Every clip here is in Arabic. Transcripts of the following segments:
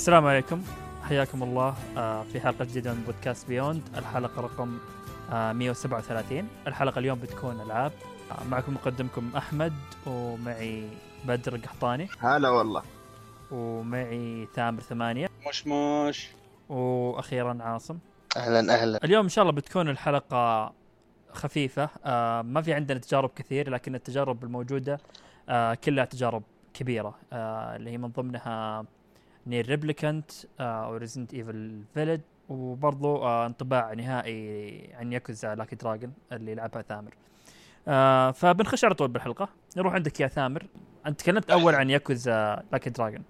السلام عليكم. حياكم الله آه، في حلقة جديدة من بودكاست بيوند الحلقة رقم آه، 137 الحلقة اليوم بتكون ألعاب. آه، معكم مقدمكم أحمد ومعي بدر قحطاني هلا والله. ومعي ثامر ثمانية. مش مش وأخيرا عاصم. أهلا أهلا. اليوم إن شاء الله بتكون الحلقة خفيفة. آه، ما في عندنا تجارب كثير لكن التجارب الموجودة آه، كلها تجارب كبيرة آه، اللي هي من ضمنها NieR Replicant أو Resident Evil Village وبرضو آه، انطباع نهائي عن Yakuza Like a Dragon اللي لعبها ثامر. آه، فبنخش على طول بالحلقة. نروح عندك يا ثامر. أنت تكلمت أول عن Yakuza Like a Dragon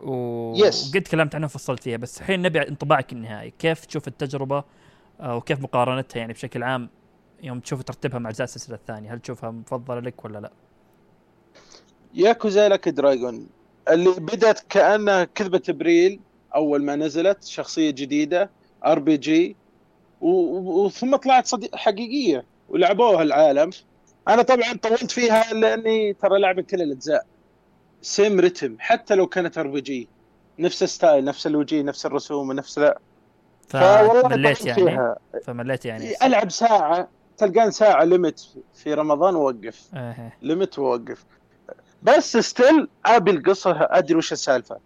و... Yes. وقد تكلمت عنها وفصلت فيها بس الحين نبي انطباعك النهائي. كيف تشوف التجربة آه، وكيف مقارنتها يعني بشكل عام يوم تشوف ترتبها مع اجزاء السلسلة الثانية؟ هل تشوفها مفضلة لك ولا لا؟ Yakuza Like a Dragon اللي بدت كأنها كذبة إبريل أول ما نزلت شخصية جديدة RPG وثم طلعت صدق حقيقية ولعبوها العالم. أنا طبعا طولت فيها لأني ترى لاعب كل الأجزاء. same رتم حتى لو كانت RPG نفس ال style نفس الوجيه نفس الرسوم نفس لا. فمليت يعني. فيها. فمليت يعني. ألعب ساعة تلقاني ساعة ليمت في رمضان ووقف. ليمت ووقف. بس still أبي القصة أدري وش السالفة.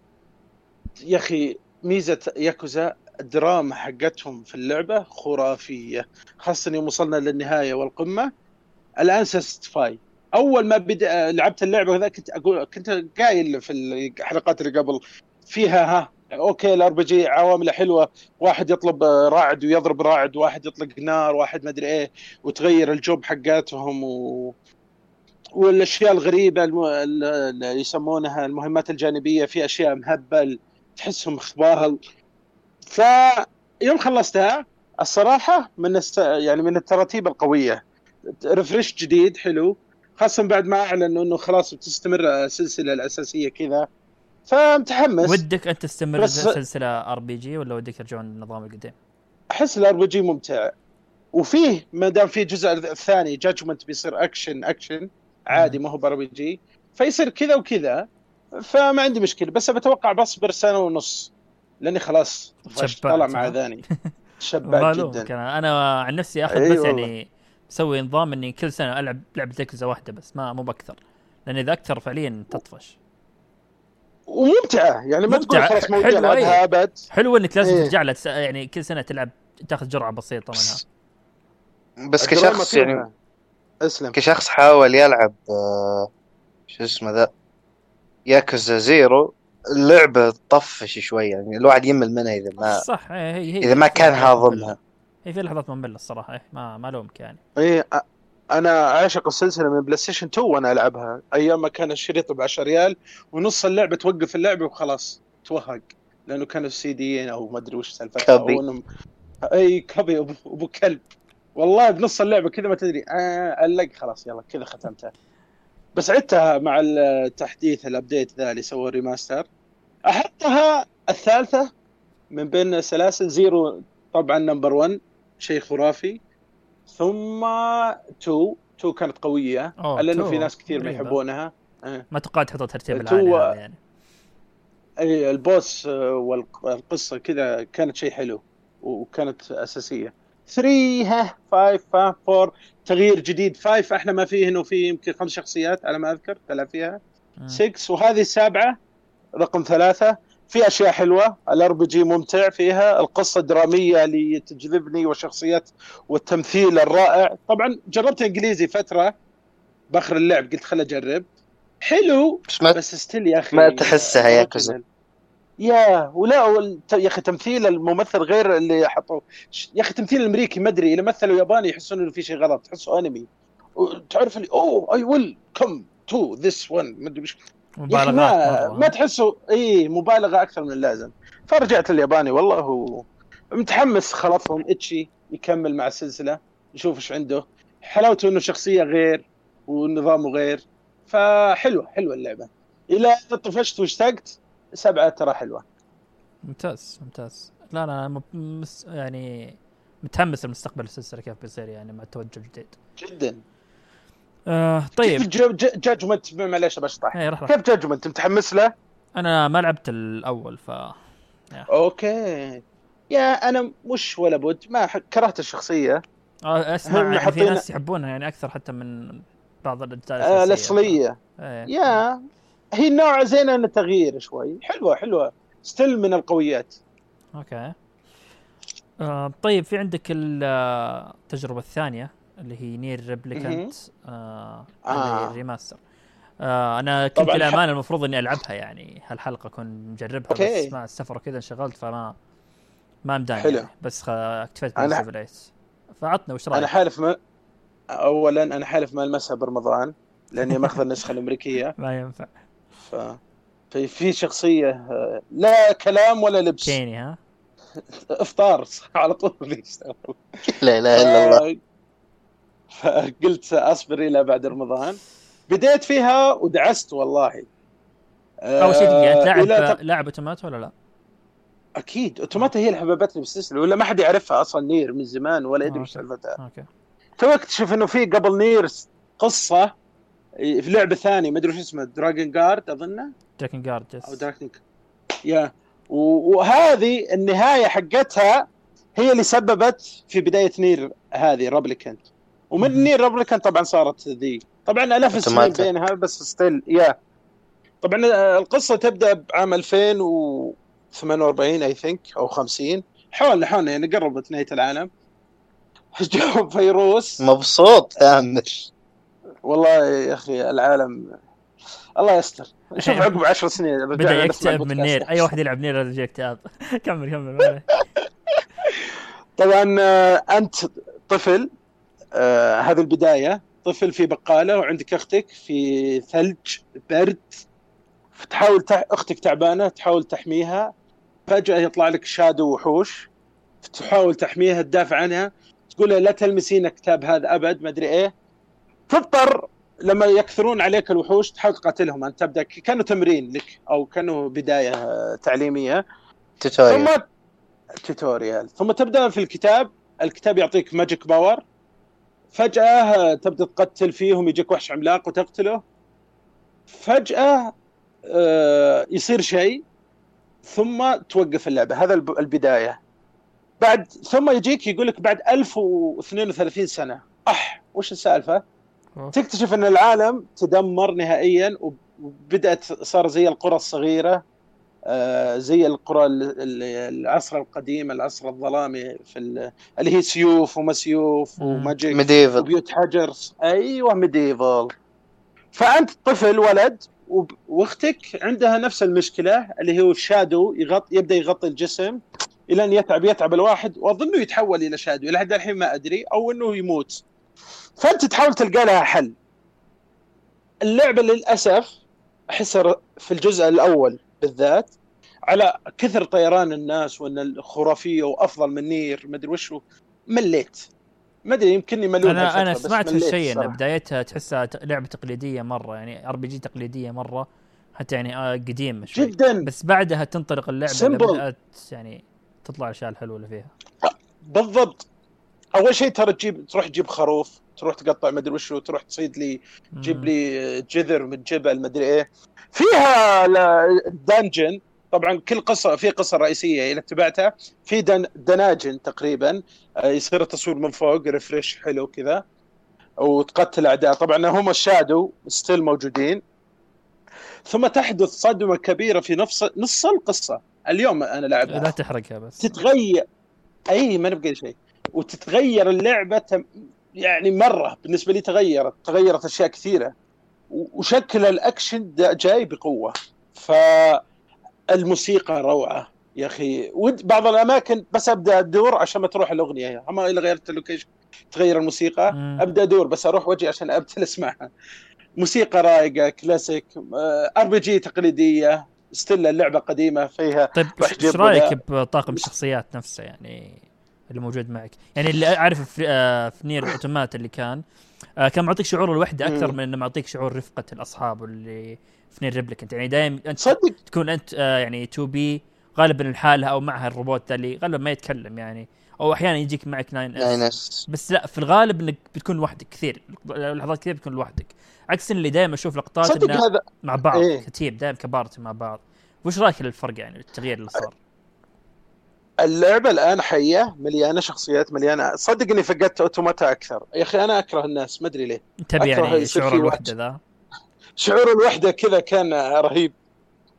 يا أخي ميزة ياكوزا الدراما حقتهم في اللعبة خرافية خاصة يوم وصلنا للنهاية والقمة. الآن سستفاي أول ما بدأ لعبت اللعبة ذا كنت أقول كنت قايل في الحلقات اللي قبل فيها ها أوكي ال RPG عوامله حلوة واحد يطلب راعد ويضرب راعد واحد يطلق نار واحد ما أدري إيه وتغير ال job حقاتهم و... والأشياء الغريبة. اللي يسمونها المهمات الجانبية في أشياء مهبل تحسهم خباهل. فيوم خلصتها الصراحة من الس... يعني من التراتيب القوية. refresh جديد حلو. خاصة بعد ما أعلنوا إنه خلاص بتستمر السلسلة الأساسية كذا. فمتحمس. ودك انت تستمر بس- سلسلة RPG ولا ودك يرجعون للنظام القديم؟ أحس ال RPG ممتع. وفيه ما دام في الجزء الثاني Judgment بيصير action action عادي ما هو RPG فيصير كذا وكذا فما عندي مشكلة. بس بتوقع بصبر سنه ونص. لأني خلاص طلع مع ها؟ ذاني شبعت جدا. كان أنا. عن نفسي آخذ إي بس. يعني مسوي نظام إني كل سنة ألعب لعبة ياكوزا واحدة بس ما مو بأكثر. لأن إذا أكثر فعليا تطفش. وممتعة. يعني ما تقول خلاص موجود حلوة، إيه. أبد. حلو إنك لازم إيه. ترجع لها يعني كل سنة تلعب تاخذ جرعة بسيطة منها. بس كشخص. يعني اسلم. كشخص حاول يلعب آه، شو اسمه ذا؟ Yakuza Zero. اللعبة تطفش شوي يعني الواحد يمل منها إذا ما صح إيه، هي هي إذا ما كان. هاضمها هي في لحظات مملة الصراحة إيه ما ما الومك يعني. أ- أنا عاشق السلسلة من PlayStation 2 وأنا ألعبها. أيام ما كان الشريط ب 10 ريال ونص اللعبة توقف اللعبة وخلاص توهق. لأنه كانوا سي دي أو ما أدري وش سالفتها اي copy ابو أبو كلب. والله بنص اللعبة كذا ما تدري. آه علق خلاص يلا كذا ختمتها. بس عدتها مع التحديث ال update ذا اللي سووا remaster أحطها الثالثة من بين السلاسل Zero طبعا number 1 شيء خرافي. ثم 2 2 كانت قوية. لأنه 2 في ناس كثير ما. يحبونها إيه. ما توقعت تحط ترتيب العالي هذا يعني. أي ال boss آه، والقصة كذا كانت شيء حلو وكانت أساسية. 3 ها 5 ها 4 تغيير جديد. 5 إحنا ما فيه انه في يمكن خمس شخصيات على ما اذكر تلعب فيها. مم. 6 وهذه السابعة رقم ثلاثة. في أشياء حلوة. ال RPG ممتع فيها. القصة الدرامية اللي تجذبني والشخصيات والتمثيل الرائع. طبعا جربت إنجليزي فترة. باخر اللعب قلت خل أجرب. حلو بس ما بس still يا أخي ما تحسها ياكوزا. يا ولا يا أخي تمثيل الممثل غير اللي حطوه. يا أخي تمثيل الامريكي ما أدري إذا مثلوا ياباني يحسون إنه في شيء غلط تحسه أنمي. تعرف اللي oh I will come to this one ما أدري مبالغات ما. ما تحسه إي مبالغة أكثر من اللازم. فرجعت الياباني والله هو متحمس خلاصهم إتشي يكمل مع السلسلة نشوف إيش عنده. حلاوته إنه شخصية غير ونظامه غير فحلوة حلوة اللعبة. إلى طفشت واشتقت سبعة ترى حلوة. ممتاز ممتاز. لا لا مس يعني متحمس لمستقبل السلسلة كيف بيصير يعني مع التوجه الجديد. جدا. آه طيب. كيف Judgment معليش بشطح كيف Judgment؟ متحمس له؟ أنا ما لعبت الأول ف أوكي. يا أنا مش ولا بد ما كرهت الشخصية. آه، أسمع يعني في حاطين- ناس يحبونها يعني أكثر حتى من بعض الأجزاء آه،. الأصلية. إيه. يا. هي النوع زينه انه تغيير شوي. حلوة حلوة. still من القويات. okay. آه طيب في عندك آه، التجربة الثانية اللي هي NieR Replicant آه آه. ال remaster. آه أنا كنت للامانه المفروض إني ألعبها يعني هالحلقة أكون مجربها okay. بس مع السفر وكذا انشغلت فما ما مداني حلو. يعني بس خ- اكتفيت أنا- بالسيفل ايس فعطنا وش أنا رأيك؟ حالف ما اولا أنا حالف ما المسها برمضان لأني ماخذ النسخة الأمريكية. ما ينفع. ف في في شخصية آه، لا كلام ولا لبس. Kainé ها؟ افطار على طول لا إله إلا الله. فقلت اصبر إلى بعد رمضان. بديت فيها ودعست والله. اول شيء دقيقة انت لاعب تق- لاعب Automata ولا لا؟ أكيد Automata هي اللي حببتني بالسلسله ولا ما حد يعرفها أصلا NieR من زمان ولا يدري آه، إيش سالفتها okay. تو اكتشف إنه في قبل NieR قصة في لعبة ثانية ما أدري وش اسمها Dragon Guard أظنه؟ Drakengard أو yes Dragon yeah و- وهذه النهاية حقتها هي اللي سببت في بداية NieR هذه Replicant ومن. NieR Replicant طبعا صارت ذي. طبعا الاف السنين. بينها بس still yeah طبعا آه، القصة تبدأ بعام 2048 I think أو 50 حولنا حولنا يعني قربت نهاية العالم. جو فيروس. مبسوط تامر والله يا أخي العالم الله يستر. شوف عقب 10 سنين بدأ يكتئب من. نير. أي واحد يلعب نير يجي اكتئاب كمل كمل. طبعا آه، أنت طفل آه، هذه البداية. طفل في بقالة وعندك أختك في ثلج برد. تحاول تح... أختك تعبانة تحاول تحميها. فجأة يطلع لك shadow وحوش تحاول تحميها تدافع عنها. تقول لها لا تلمسين الكتاب هذا أبد ما أدري إيه. تضطر لما يكثرون عليك الوحوش تحاول تقاتلهم. انت تبدأ كأنه تمرين لك أو كأنه بداية تعليمية. ثم tutorial tutorial ثم تبدأ في الكتاب. الكتاب يعطيك magic power فجأة تبدأ تقتل فيهم يجيك وحش عملاق وتقتله. فجأة آه، يصير شيء ثم توقف اللعبة. هذا الب- البداية. بعد ثم يجيك يقول لك بعد 1032 سنة. أح وش السالفة؟ تكتشف أن العالم تدمر نهائيا وب- وبدأت صار زي القرى الصغيرة آه، زي القرى ال- ال- العصر القديم العصر الظلامي في ال- اللي هي سيوف وما سيوف. و magic medieval وبيوت حجر أيوه medieval فأنت طفل ولد وأختك عندها نفس المشكلة اللي هو ال shadow يغط يبدأ يغطي الجسم إلى أن يتعب يتعب الواحد وأظنه يتحول إلى shadow إلى حد الحين ما أدري أو إنه يموت. فأنت تحاول تلقى لها حل. اللعبة للأسف أحسها في الجزء الأول بالذات على كثر طيران الناس وإن الخرافية وأفضل من NieR ما أدري وش مليت. ما أدري يمكنني ملول أنا أنا سمعت هالشيء إن. بدايتها تحسها لعبة تقليدية مرة يعني RPG تقليدية مرة حتى يعني آه قديم شوي. جدا. بس بعدها تنطلق اللعبة. بدأت يعني تطلع الاشياء الحلوة اللي فيها. بالضبط. أول شيء ترى تجيب تروح تجيب خروف. تروح تقطع ما أدري وشو تروح تصيد لي تجيب. لي جذر من جبل ما أدري إيه. فيها dungeon طبعا كل قصة في قصة رئيسية اذا تبعتها في دن دناجن تقريبا آه، يصير التصوير من فوق refresh حلو كذا. وتقتل أعداء. طبعا هم ال shadow still موجودين. ثم تحدث صدمة كبيرة في نفس نص القصة. اليوم أنا لعبها لا تحرقها بس. تتغير. أي ما نبقى شيء. وتتغير اللعبة تم... يعني مرة بالنسبة لي تغيرت تغيرت أشياء كثيرة. وشكل الأكشن جاي بقوة. فالموسيقى روعة يا أخي. ود بعض الأماكن بس أبدأ أدور عشان ما تروح الأغنية. أما إذا غيرت ال location تغير الموسيقى مم. أبدأ أدور. بس أروح وجهي عشان أبتل أسمعها. موسيقى رايقه classic RPG تقليدية still اللعبة قديمة فيها طيب إيش رأيك بطاقم الشخصيات نفسه؟ يعني اللي موجود معك. يعني اللي أعرف في, آه في NieR Automata اللي كان آه كان معطيك شعور الوحدة أكثر. من إنه معطيك شعور رفقة الأصحاب اللي في NieR Replicant يعني دائما أنت صدق؟ تكون أنت آه يعني 2B غالبا لحالها أو معها الروبوت اللي غالبا ما يتكلم يعني أو أحيانا يجيك معك 9S بس لا في الغالب إنك بتكون لوحدك كثير. لحظات كثير بتكون لوحدك. عكس اللي دائما أشوف لقطات صدق هذا مع بعض إيه. كتيب دائما ك party مع بعض. وش رأيك للفرق يعني التغيير اللي صار؟ اللعبة الآن حية مليانة شخصيات مليانة. صدق اني فقدت Automata أكثر. يا أخي أنا أكره الناس ما أدري ليه. تبي يعني شعور الوحدة ذا؟ شعور الوحدة كذا كان رهيب.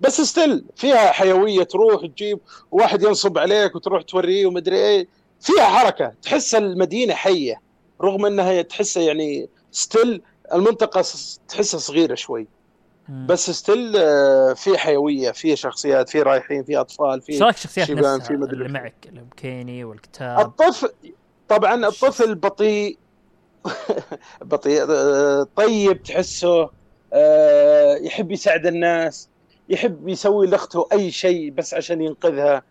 بس still فيها حيوية تروح تجيب واحد ينصب عليك وتروح توريه ومدري إيه. فيها حركة تحس المدينة حية. رغم إنها تحسها يعني still المنطقة تحسها صغيرة شوي. بس still في حيوية في شخصيات في رايحين في أطفال في رأيك الشخصيات شيبان، نفسها؟ في مدري اللي. معك اللي ب Kainé والكتاب. الطفل طبعا الطفل بطيء. بطيء آه، طيب تحسه آه، يحب يساعد الناس يحب يسوي لأخته أي شيء بس عشان ينقذها.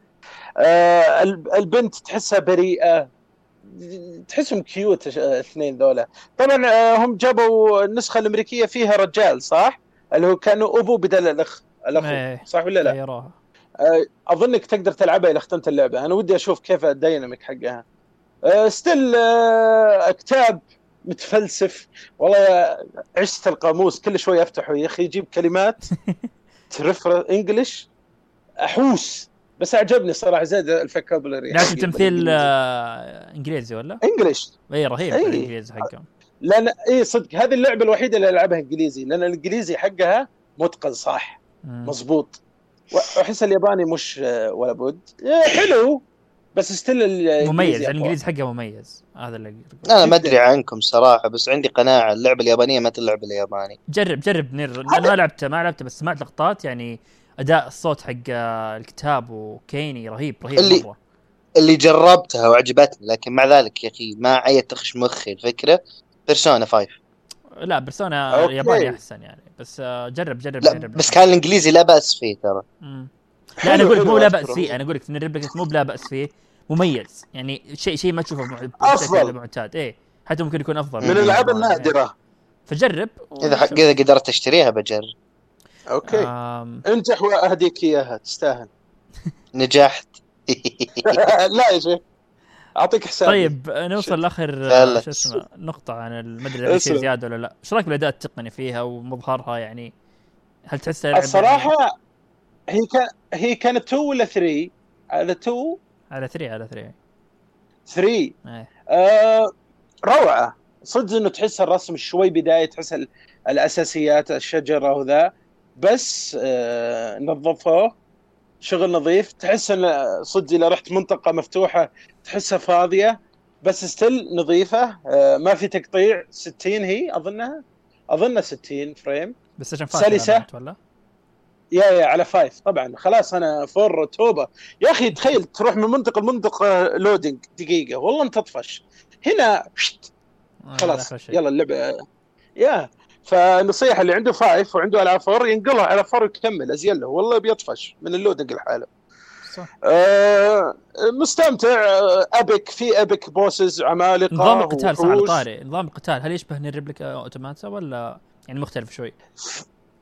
آه، الب- البنت تحسها بريئة. تحسهم كيوت الاثنين ذولا. طبعا آه، هم جابوا النسخه الأمريكية فيها رجال صح؟ اللي هو كانوا ابو بدل الاخ الأخو. إيه. صح ولا لا؟ غيروها أظنك تقدر تلعبها اذا ختمت اللعبة. أنا ودي أشوف كيف ال dynamic حقها. still أه كتاب متفلسف. والله عشت القاموس. كل شوي أفتحه. يا أخي يجيب كلمات proper English أحوس. بس أعجبني صراحة. زاد ال vocabulary لازم تمثيل آه، إنجليزي ولا؟ English إي رهيب إيه. الإنجليزي حقهم. لأن اي صدق هذه اللعبة الوحيدة اللي ألعبها إنجليزي لأن الإنجليزي حقها متقن صح؟ مم. مظبوط وأحس الياباني مش آه، ولا بد. آه، حلو بس ستيل مميز الإنجليزي حقه مميز. هذا اللي أنا ما. أدري عنكم صراحة بس عندي قناعة اللعبة اليابانية ما تلعب الياباني. جرب جرب نير أنا ما لعبته ما لعبته بس سمعت لقطات يعني أداء الصوت حق آه، الكتاب وكيني رهيب رهيب اللي- مرة. اللي جربتها وعجبتني لكن مع ذلك يا أخي ما عيت تخش مخي الفكرة. بيرسونا 5 لا بيرسونا. ياباني أحسن يعني. بس آه، جرب جرب لا جرب. بس كان الإنجليزي لا بأس فيه ترى. لا أنا أقول لك مو لا. بأس فيه. أنا أقول لك إن ال Replicant مو بلا بأس فيه. مميز. يعني شيء شيء ما تشوفه. بشكل معتاد. إيه. حتى ممكن يكون أفضل. من الألعاب النادرة. فجرب. إذا حق- إذا قدرت اشتريها بجرب. أوكي. آم، انجح وأهديك إياها تستاهل. نجحت. لا يا شيخ. أعطيك حساب. طيب نوصل لآخر فعلا. شو اسمه نقطة عن ال- ما أدري في. زيادة ولا لا، إيش رأيك بالأداء التقني فيها ومظهرها؟ يعني هل تحسها الصراحة هي كان هي كانت 2 ولا 3 على 2 على 3 على 3 3 إيه. آه روعة. صدق إنه تحس الرسم شوي بداية تحس ال- الأساسيات الشجرة وذا. بس آه نظفوه. شغل نظيف تحس إن صدق إذا رحت منطقة مفتوحة تحسها فاضية بس still نظيفة. آه ما في تقطيع 60 هي أظنها. اظنها 60 frame. بس عشان. فاتحة ولا؟ يا يا على five طبعا. خلاص أنا four توبة. يا أخي تخيل تروح من منطقة لمنطقة loading دقيقة. والله أنت تطفش. هنا آه، خلاص. يلا اللعبة. يا. فالنصيحة اللي عنده five وعنده على four ينقلها على four ويكمل أزين له والله بيطفش من ال loading لحاله صح. آه مستمتع آه epic في epic bosses عمالقة نظام القتال صح على. طاري نظام القتال هل يشبه نير ريبليكا أوتوماتا ولا يعني مختلف شوي؟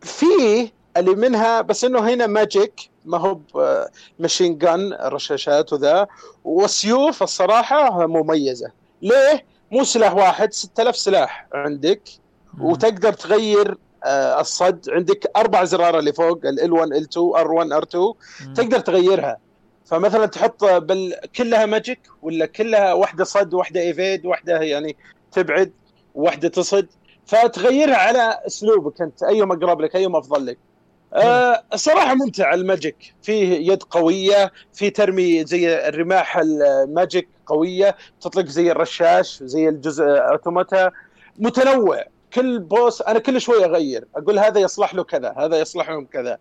في اللي منها بس إنه هنا magic ما هو ب- machine gun رشاشات وذا والسيوف الصراحة مميزة ليه؟ مو سلاح واحد 6000 سلاح عندك وتقدر تغير آه، الصد. عندك أربع زرار اللي فوق ال L1 L2 R1 R2 مم. تقدر تغيرها. فمثلا تحط بال... كلها magic ولا كلها واحدة صد واحدة evade واحدة يعني تبعد واحدة تصد. فتغيرها على أسلوبك أنت ايهم أقرب لك ايهم أفضل لك. آه الصراحة ممتع ال magic فيه يد قوية في ترمي زي الرماح ال magic قوية تطلق زي الرشاش زي الجزء أوتوماتا. متنوع. كل boss أنا كل شوي أغير أقول هذا يصلح له كذا هذا يصلح لهم كذا.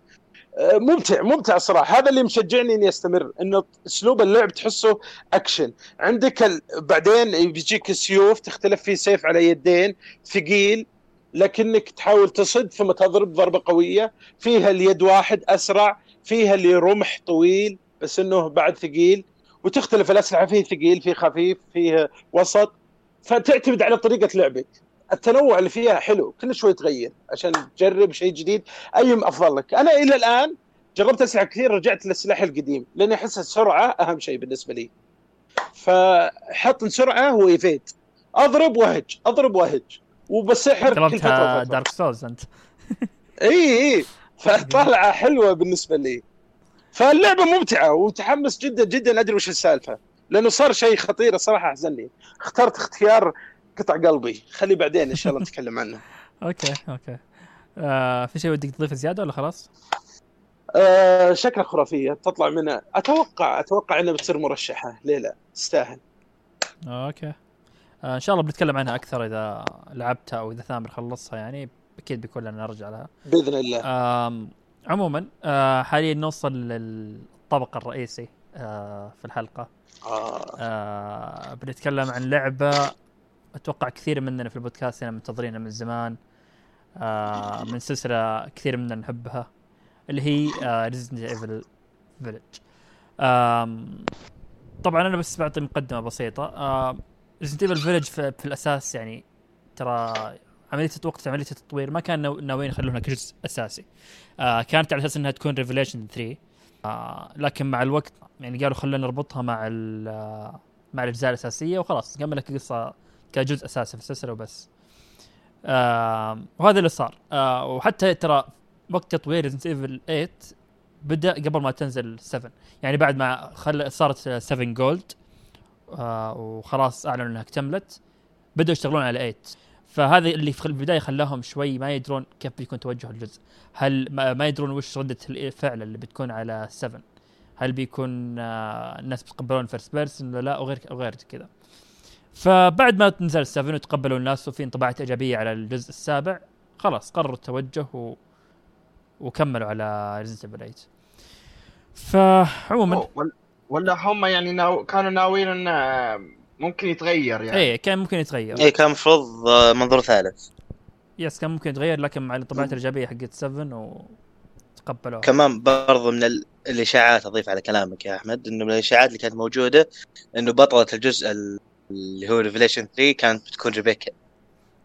آه، ممتع ممتع صراحة. هذا اللي مشجعني إني أستمر إنه أسلوب اللعب تحسه أكشن. عندك ال... بعدين بيجيك سيوف تختلف في سيف على يدين ثقيل لكنك تحاول تصد ثم تضرب ضربة قوية. فيها اليد واحد أسرع فيها اللي رمح طويل بس إنه بعد ثقيل. وتختلف الأسلحة فيه ثقيل فيه خفيف فيه وسط. فتعتمد على طريقة لعبك. التنوع اللي فيها حلو كل شوي تغير عشان تجرب شيء جديد. ايهم أفضل لك. أنا إلى الآن جربت اسلحه كثير رجعت للسلاح القديم لأني أحس السرعة أهم شيء بالنسبة لي. فحط سرعه و evade أضرب وأهج أضرب وأهج وبسحر كل فترة دارك سولز أنت. إي إي. فطلعة حلوة بالنسبة لي. فاللعبة ممتعة ومتحمس جدا جدا أدري وش السالفة. لأنه صار شيء خطير الصراحة أحزنني. اخترت اختيار قطع قلبي. خلي بعدين إن شاء الله نتكلم عنه. أوكي أوكي. آه في شيء ودك تضيفه زيادة ولا خلاص؟ آه شكلها خرافية. تطلع منها أتوقع أتوقع انها بتصير مرشحة. ليه لا؟ تستاهل. أوكي. آه إن شاء الله بنتكلم عنها أكثر إذا لعبتها أو إذا ثامر خلصها يعني أكيد بيكون لنا نرجع لها. بإذن الله. آم عموما آه حاليا نوصل للطبق الرئيسي آه في الحلقة. آه. آه بنتكلم عن لعبة أتوقع كثير مننا في البودكاست هنا منتظرينها من زمان. آه من سلسلة كثير مننا نحبها اللي هي ريزنت ايفل فيلج طبعا أنا بس بعطي مقدمة بسيطة. ريزنت ايفل فيلج في, الأساس يعني ترى عملية وقت عملية التطوير ما كان ناو- ناويين يخلونها كجزء أساسي. آه كانت على أساس إنها تكون Revelations 3 آه لكن مع الوقت يعني قالوا خلينا نربطها مع آه، مع الأجزاء الأساسية وخلاص نكمل لك القصة كجزء أساسي في السلسلة وبس. آه وهذا اللي صار. آه وحتى ترى وقت تطوير ريزنت ايفل 8 بدأ قبل ما تنزل 7 يعني بعد ما خل... صارت 7 gold آه وخلاص أعلنوا إنها اكتملت بدأوا يشتغلون على 8 فهذا اللي في البداية خلاهم شوي ما يدرون كيف بيكون توجه الجزء. هل ما, يدرون وش ردة الفعل اللي بتكون على 7 هل بيكون آه الناس بيتقبلون first person ولا لا؟ وغير وغير كذا. فبعد ما نزل 7 وتقبلوا الناس وفي انطباعات إيجابية على الجزء السابع خلاص قرروا التوجه و... وكملوا على ريزنت ايفل 8 فعموما ولا- هم يعني ناو... كانوا ناويين انه ممكن يتغير يعني. إيه كان ممكن يتغير. إيه كان المفروض آه، منظور ثالث. يس كان ممكن يتغير لكن مع الانطباعات الإيجابية حقت 7 وتقبلوها كمان برضو من ال- الإشاعات أضيف على كلامك يا أحمد إنه من الإشاعات اللي كانت موجودة إنه بطلة الجزء ال- اللي هو Revelations 3 كانت بتكون ريبيكا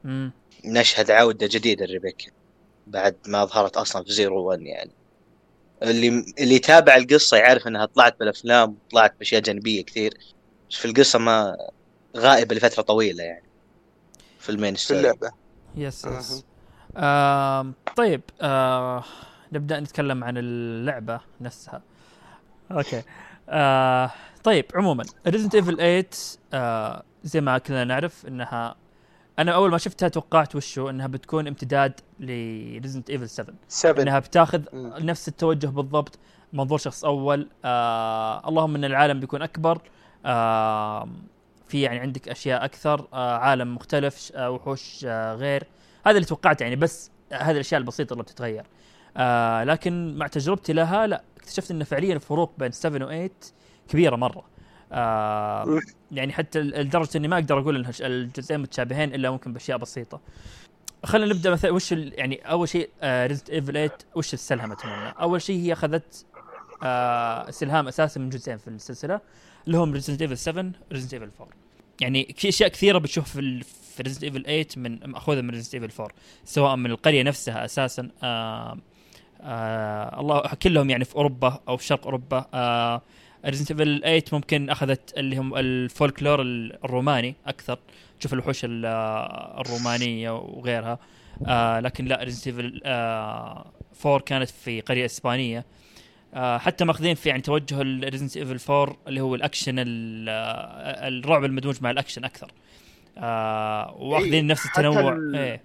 امم نشهد عودة جديدة لريبيكا بعد ما ظهرت أصلا في زيرو 1 يعني. اللي اللي يتابع القصة يعرف إنها طلعت بالأفلام وطلعت بأشياء جانبية كثير. بس في القصة ما غائبه لفترة طويلة يعني. في ال main في اللعبة. yes. yes طيب آه نبدأ نتكلم عن اللعبة نفسها. أوكي. آه طيب عموما ريزنت ايفل 8 آه زي ما كلنا نعرف إنها أنا أول ما شفتها توقعت وشو؟ إنها بتكون امتداد لريزنت ايفل 7 7 إنها بتاخذ مم. نفس التوجه بالضبط منظور شخص أول آه اللهم إن العالم بيكون أكبر آه في يعني عندك أشياء أكثر آه عالم مختلف آه وحوش آه غير. هذا اللي توقعت يعني بس هذه الأشياء البسيطة اللي بتتغير. آه لكن مع تجربتي لها لا اكتشفت إن فعليا الفروق بين 7 و 8 كبيرة مرة. آه يعني حتى لدرجة إني ما أقدر أقول ان الجزئين متشابهين إلا ممكن بأشياء بسيطة. خلينا نبدأ مثلا وش يعني أول شيء ريزنت ايفل 8 وش استلهمت منه؟ أول شيء هي أخذت آه استلهام أساسا من جزئين في السلسلة اللي هم Resident Evil 7 Resident Evil 4 يعني في أشياء كثيرة بتشوف في في Resident Evil 8 من مأخوذة من Resident Evil 4 سواء من القرية نفسها أساسا. آه آه الله كلهم يعني في أوروبا أو في شرق أوروبا. آه Resident Evil 8 ممكن أخذت اللي هم الفولكلور الروماني أكثر. تشوف الوحوش ال- الرومانية وغيرها. آه لكن لا Resident Evil آه 4 كانت في قرية إسبانية. آه حتى ماخذين في يعني توجه Resident Evil 4 اللي هو الأكشن ال- آه، الرعب المدموج مع الأكشن أكثر. آه واخذين إيه، نفس حتى التنوع. ال- إيه.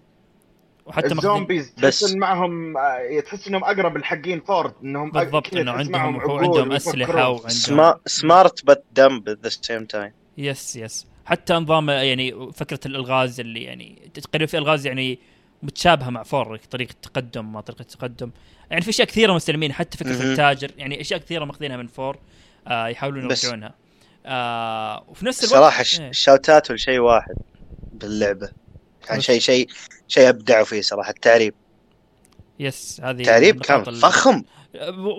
وحتى ال zombies بس- تحس ان معهم آه، تحس إنهم أقرب لحقين four إنهم بالضبط إنه عندهم عندهم. أسلحة وعندهم سما... smart but dumb at the same time yes yes حتى نظام يعني فكرة الألغاز اللي يعني تقريبا في ألغاز يعني متشابهة مع four طريقة تقدم ما طريقة تقدم يعني في أشياء كثيرة مستلمين حتى فكرة. التاجر يعني أشياء كثيرة ماخذينها من four آه يحاولون يرجعونها آه وفي نفس الوقت الصراحه ش... إيه. ال shout out لشيء واحد باللعبة كان شيء شيء شيء ابدعوا فيه صراحة. التعريب. yes هذه التعريب من كان فخم.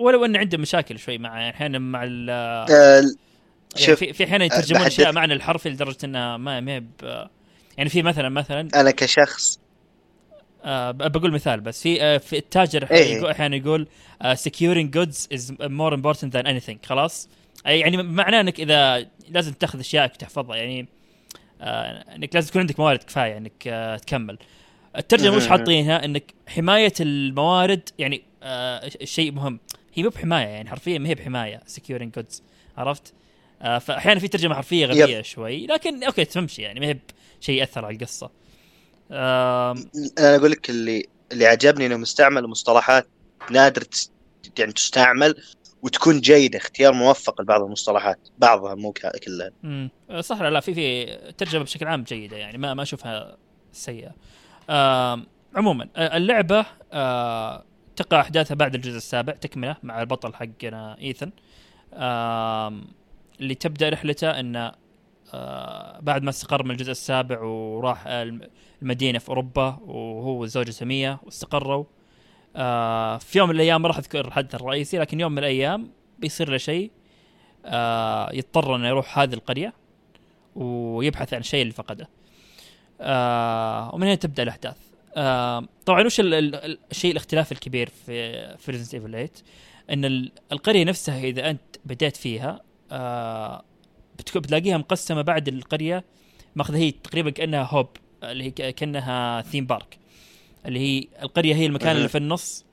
ولو ان عنده مشاكل شوي مع يعني أحيانا مع ال آه، يعني شوف في في أحيانا يترجمون بحدد- أشياء معنى الحرفي لدرجة انها ما ما يعني في مثلا مثلا أنا كشخص. آه ب- بقول مثال بس. في آه في التاجر إيه. يقول- أحيانا يقول آه securing goods is more important than anything. خلاص؟ أي يعني معناه إنك إذا لازم تأخذ اشيائك وتحفظها. يعني آه إنك لازم تكون عندك موارد كفاية إنك آه تكمل الترجمة مهم. حاطينها إنك حماية الموارد يعني آه شيء مهم هي مو بحماية يعني حرفيا ما هي بحماية securing goods عرفت؟ آه فاحيانا في ترجمة حرفية غبية شوي لكن أوكي تمشي يعني ما هي بشيء يأثر على القصة أنا أقول لك اللي اللي عجبني انهم استعملوا مصطلحات نادر. يعني تستعمل وتكون جيدة اختيار موفق لبعض المصطلحات. بعضها مو كلها. امم صح لا؟ في في ترجمة بشكل عام جيدة يعني ما ما أشوفها سيئة. عموما آه، اللعبة آه، تقع أحداثها بعد الجزء السابع تكملة مع البطل حقنا إيثن. اللي تبدأ رحلته انه آه، بعد ما استقر من الجزء السابع وراح الم- المدينة في أوروبا وهو وزوجته سمية واستقروا. آه، في يوم من الأيام ما راح أذكر الحدث الرئيسي لكن يوم من الأيام بيصير له شيء آه، يضطر إنه يروح هذه القرية ويبحث عن الشيء اللي فقده. آه، ومن هنا تبدأ الأحداث. آه، طبعا وش ال- ال- ال- الشيء الاختلاف الكبير في في Resident Evil 8 إن ال- القرية نفسها إذا أنت بديت فيها آه، بتلاقيها مقسمة بعد القرية ماخذة هي تقريبا كأنها hub اللي هي كأنها theme park اللي هي القرية هي المكان اللي. في النص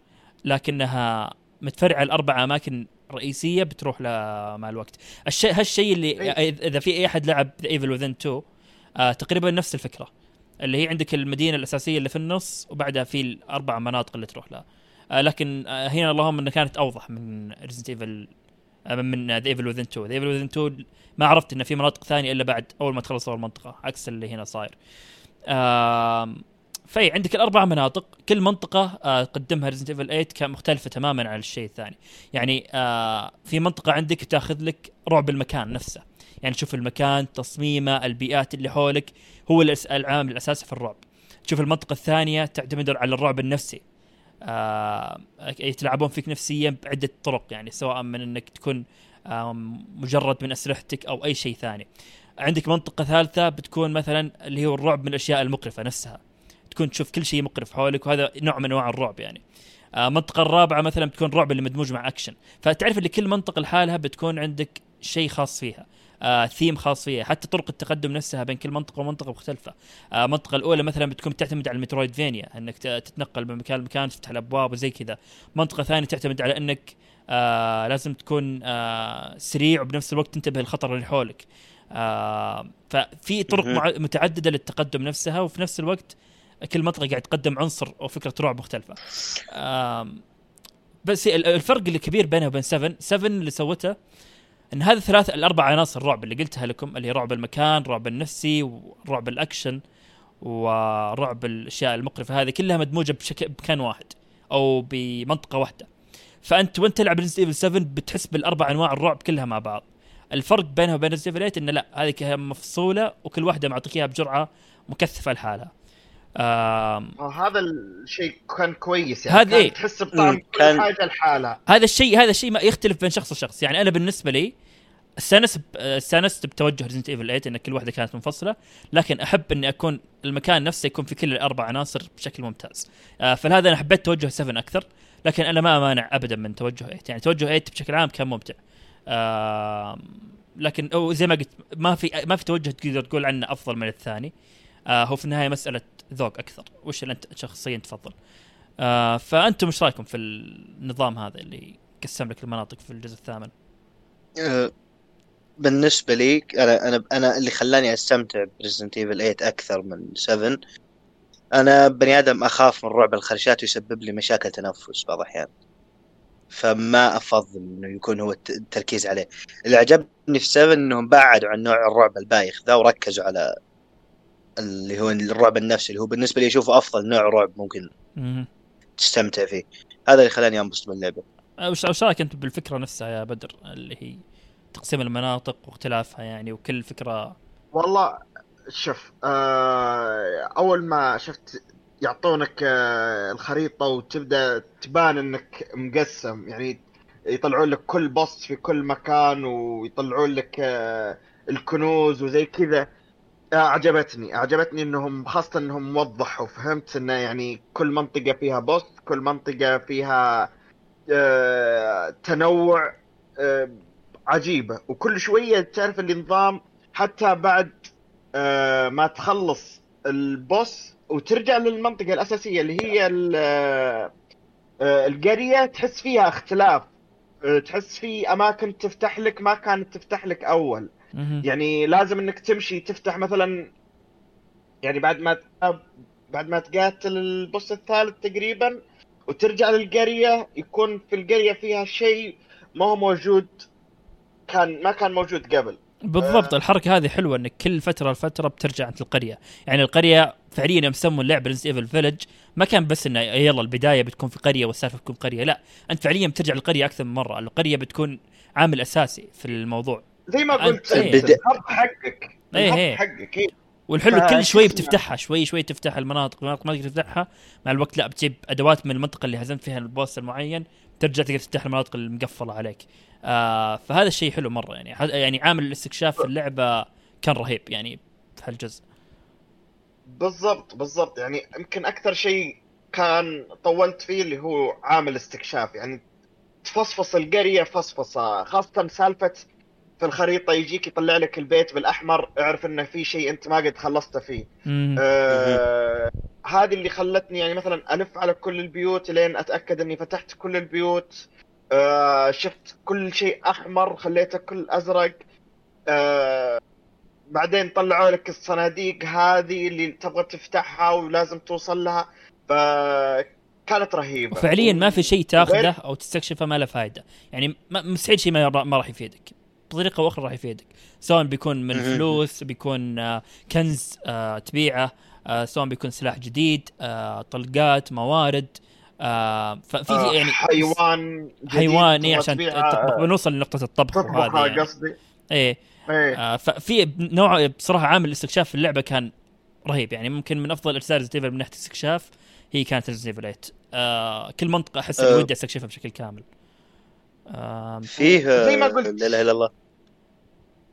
لكنها متفرعة لاربع أماكن رئيسية بتروح لها مع الوقت. الشيء هالشيء اللي أي. اذا في أي أحد لعب Evil Within 2 آه تقريبا نفس الفكرة. اللي هي عندك المدينة الأساسية اللي في النص وبعدها في الأربع مناطق اللي تروح لها. آه لكن آه هنا اللهم إنها كانت أوضح من Resident Evil آه من The Evil Within 2 The Evil Within 2 ما عرفت انه في مناطق ثانية إلا بعد أول ما تخلص أول منطقة عكس اللي هنا صاير. آم، في عندك الأربع مناطق كل منطقة آه Resident Evil 8 كان مختلفه تماما عن الشيء الثاني. يعني آه في منطقة عندك تاخذ لك رعب المكان نفسه. يعني تشوف المكان تصميمه البيئات اللي حولك هو العامل الاساسي في الرعب. تشوف المنطقة الثانية تعتمد على الرعب النفسي. آه يتلاعبون فيك نفسيا بعدة طرق يعني سواء من إنك تكون آم، مجرد من أسلحتك أو أي شيء ثاني. عندك منطقة ثالثة بتكون مثلا اللي هو الرعب من الأشياء المقرفة نفسها. تكون تشوف كل شيء مقرف حولك وهذا نوع من أنواع الرعب يعني. آه، المنطقة الرابعة مثلا بتكون رعب اللي مدموج مع أكشن. فتعرف اللي كل منطقة لحالها بتكون عندك شيء خاص فيها آه، ثيم خاص فيها. حتى طرق التقدم نفسها بين كل منطقة ومنطقة مختلفة. آه، المنطقة الأولى مثلا بتكون تعتمد على المترويد فينيا انك تتنقل من مكان لمكان تفتح الأبواب وزي كذا. منطقة ثانية تعتمد على إنك آه لازم تكون آه سريع وبنفس الوقت تنتبه للخطر اللي حولك. آه ففي طرق متعددة للتقدم نفسها وفي نفس الوقت كل منطقه قاعد تقدم عنصر أو فكرة رعب مختلفة. بس ال- الفرق اللي كبير بينها وبين 7 7 اللي سوته إن هذه الثلاث الأربع عناصر رعب اللي قلتها لكم اللي هي رعب المكان رعب النفسي ورعب الأكشن ورعب الأشياء المقرفة هذه كلها مدموجة بشكل بمكان واحد أو بمنطقة واحدة. فأنت وأنت تلعب Resident Evil 7 بتحس بالأربع أنواع الرعب كلها مع بعض. الفرق بينها وبين Resident Evil 8 انه لا هذه مفصولة وكل واحدة معطيك إياها بجرعة مكثفة لحالها. آه، هذا الشيء كان كويس يعني. هذا إيه؟ تحس بطعم كل كان- حاجة لحالها. هذا الشيء هذا الشيء ما يختلف بين شخص لشخص يعني أنا بالنسبة لي استانست استانست بتوجه Resident Evil 8 إن كل واحدة كانت منفصلة لكن أحب إني أكون المكان نفسه يكون في كل الأربع عناصر بشكل ممتاز. آه فلهذا أنا حبيت توجه 7 أكثر لكن أنا ما مانع ابدا من توجه 8 يعني توجه 8 بشكل عام كان ممتع. آه لكن أو زي ما قلت ما في ما في توجه تقدر تقول عنه أفضل من الثاني. آه هو في النهاية مسألة ذوق أكثر. وش اللي أنت شخصيا تفضل؟ آه فأنتم إيش رأيكم في النظام هذا اللي قسم لك المناطق في الجزء الثامن؟ آه، بالنسبة لي أنا أنا أنا اللي خلاني أستمتع ب Resident Evil 8 أكثر من 7 أنا بني آدم أخاف من رعب الخرشات ويسبب لي مشاكل تنفس بعض الأحيان. فما أفضل إنه يكون هو الت- التركيز عليه. اللي عجبني في 7 إنهم بعدوا عن نوع الرعب البايخ ذا وركزوا على اللي هو الرعب النفسي اللي هو بالنسبة لي أشوفه أفضل نوع رعب ممكن. تستمتع فيه. هذا اللي خلاني أنبسط باللعبة. آه، وش وش رأيك أنت بالفكرة نفسها يا بدر؟ اللي هي تقسيم المناطق واختلافها يعني وكل فكرة والله شوف آه أول ما شفت يعطونك آه الخريطة وتبدأ تبان إنك مقسم يعني يطلعون لك كل boss في كل مكان ويطلعون لك آه الكنوز وزي كذا. آه عجبتني عجبتني إنهم خاصة إنهم وضحوا فهمت إنه يعني كل منطقة فيها boss كل منطقة فيها آه تنوع آه عجيبة وكل شوية تعرف النظام حتى بعد آه ما تخلص البوس وترجع للمنطقة الأساسية اللي هي ال- القرية تحس فيها اختلاف تحس في أماكن تفتح لك ما كانت تفتح لك أول. يعني لازم انك تمشي تفتح مثلا يعني بعد ما بعد ما تقاتل البوس الثالث تقريبا وترجع للقرية يكون في القرية فيها شيء ما هو موجود كان ما كان موجود قبل. بالضبط آه. الحركة هذه حلوة إنك كل فترة لفترة بترجع عند القرية. يعني القرية فعليا يوم سموا اللعبه Resident Evil Village ما كان بس إنه يلا البداية بتكون في قرية والسالفة بتكون قرية لا. أنت فعليا بترجع القريه أكثر من مرة. القرية بتكون عامل أساسي في الموضوع. زي ما قلت إيه. ال hub حقك ال hub إيه. حقك إيه. والحلو كل شوي؟ بتفتحها شوي شوي تفتح المناطق المناطق ما تقدر تفتحها مع الوقت لا بتجيب أدوات من المنطقة اللي هزمت فيها ال boss المعين ترجع تقدر تفتح المناطق المقفلة عليك آه فهذا الشيء حلو مرة يعني ح- يعني عامل الاستكشاف في اللعبة كان رهيب يعني في هالجزء بالضبط بالضبط يعني يمكن أكثر شيء كان طولت فيه اللي هو عامل استكشاف يعني تفصفص القرية فصفصة خاصة سالفة في الخريطة يجيك يطلع لك البيت بالأحمر اعرف إنه في شيء أنت ما قد خلصت فيه. آه هذه اللي خلتني يعني مثلا ألف على كل البيوت لين أتأكد إني فتحت كل البيوت. آه شفت كل شيء أحمر خليته كل أزرق. آه بعدين طلعوا لك الصناديق هذه اللي تبغى تفتحها ولازم توصل لها. فكانت رهيبة. وفعليا ما في شيء تاخذه أو تستكشفه ما له فائده يعني مستحيل شيء ما, ما راح يفيدك. بطريقه أو أخرى راح يفيدك. سواء بيكون من. فلوس بيكون آه، كنز آه، تبيعه آه، سواء بيكون سلاح جديد طلقات موارد آه، ففي آه يعني حيوان حيوان اي تبغى عشان تطبخ بنوصل لنقطة الطبخ وهذه يعني. قصدي؟ إيه. إيه. آه، ففي نوع بصراحة عامل الاستكشاف في اللعبة كان رهيب. يعني ممكن من أفضل اجزاء Resident من ناحية الاستكشاف هي كانت Resident Evil 8 آه كل منطقة أحس إني. ودي أستكشفها بشكل كامل. فيه زي ما قلت. لا إله إلا الله.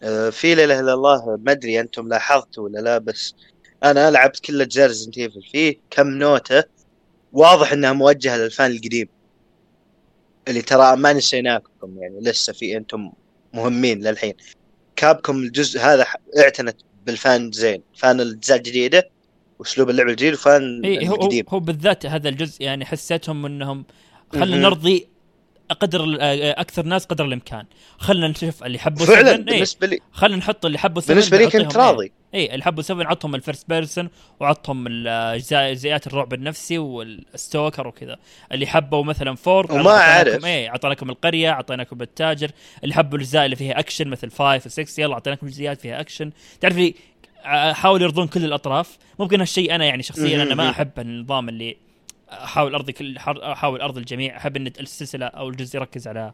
آه، في لا إله إلا الله. ما أدري أنتم لاحظتوا ولا لا بس أنا لعبت كل اجزاء Resident Evil فيه كم نوتة واضح إنها موجهة لل fan القديم اللي ترى ما نسيناكم يعني لسه في أنتم مهمين للحين. Capcom الجزء هذا اعتنت بال fan زين fan الأجزاء الجديدة وأسلوب اللعب الجديد و fan اي هو, هو, القديم. هو بالذات هذا الجزء يعني حسيتهم إنهم مهم. نرضي قدر ال- آه، أكثر ناس قدر الإمكان. خلنا نشوف اللي حبوا فعلا 7 اي بالنسبة لي. خلنا نحط اللي حبوا 7 بالنسبة لي كنت إيه. راضي. اي اللي حبوا 7 عطهم ال first person وعطهم الأجزاء- جزئيات الرعب النفسي وال stalker وكذا. اللي حبوا مثلا four وما أعرف. اي أعطيناكم القرية أعطيناكم التاجر. اللي حبوا الاجزاء اللي فيها أكشن مثل 5 و6 يلا أعطيناكم جزئيات فيها أكشن. تعرف لي حاولوا يرضون كل الأطراف. ممكن هالشيء أنا يعني شخصيا أنا ما. أحب النظام اللي أحاول أرضي كل أحاول أرضي الجميع. أحب إن السلسلة أو الجزء يركز على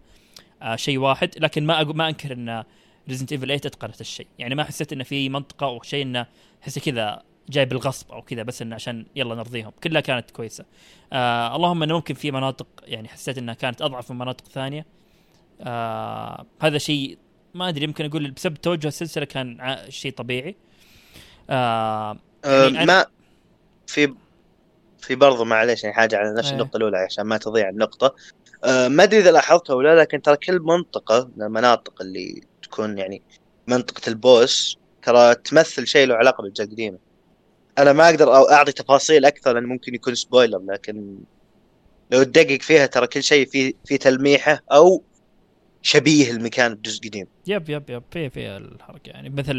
آه، شيء واحد لكن ما ما أنكر إن Resident Evil 8 أتقنت الشيء. يعني ما حسيت انه في منطقة أو شيء انه حس كذا جاي بالغصب أو كذا بس انه عشان يلا نرضيهم. كلها كانت كويسة. آه اللهم انه ممكن في مناطق يعني حسيت إنها كانت أضعف من مناطق ثانية. آه هذا شيء ما أدري يمكن أقول بسبب توجه السلسلة كان شيء طبيعي. آه آه، يعني أنا- ما في في برضو معليش يعني حاجة على نفس إيه. النقطة الأولى عشان ما تضيع النقطة. آه، ما أدري إذا لاحظتها ولا لا، لكن ترى كل منطقة من المناطق اللي تكون يعني منطقة البوس ترى تمثل شيء له علاقة بالأجزاء القديمة. أنا ما أقدر أو أعطي تفاصيل أكثر لأن ممكن يكون سبويلر لكن لو تدقق فيها ترى كل شيء فيه في تلميحة أو شبيه المكان بجزء قديم. yep yep yep. في في الحركة يعني. مثل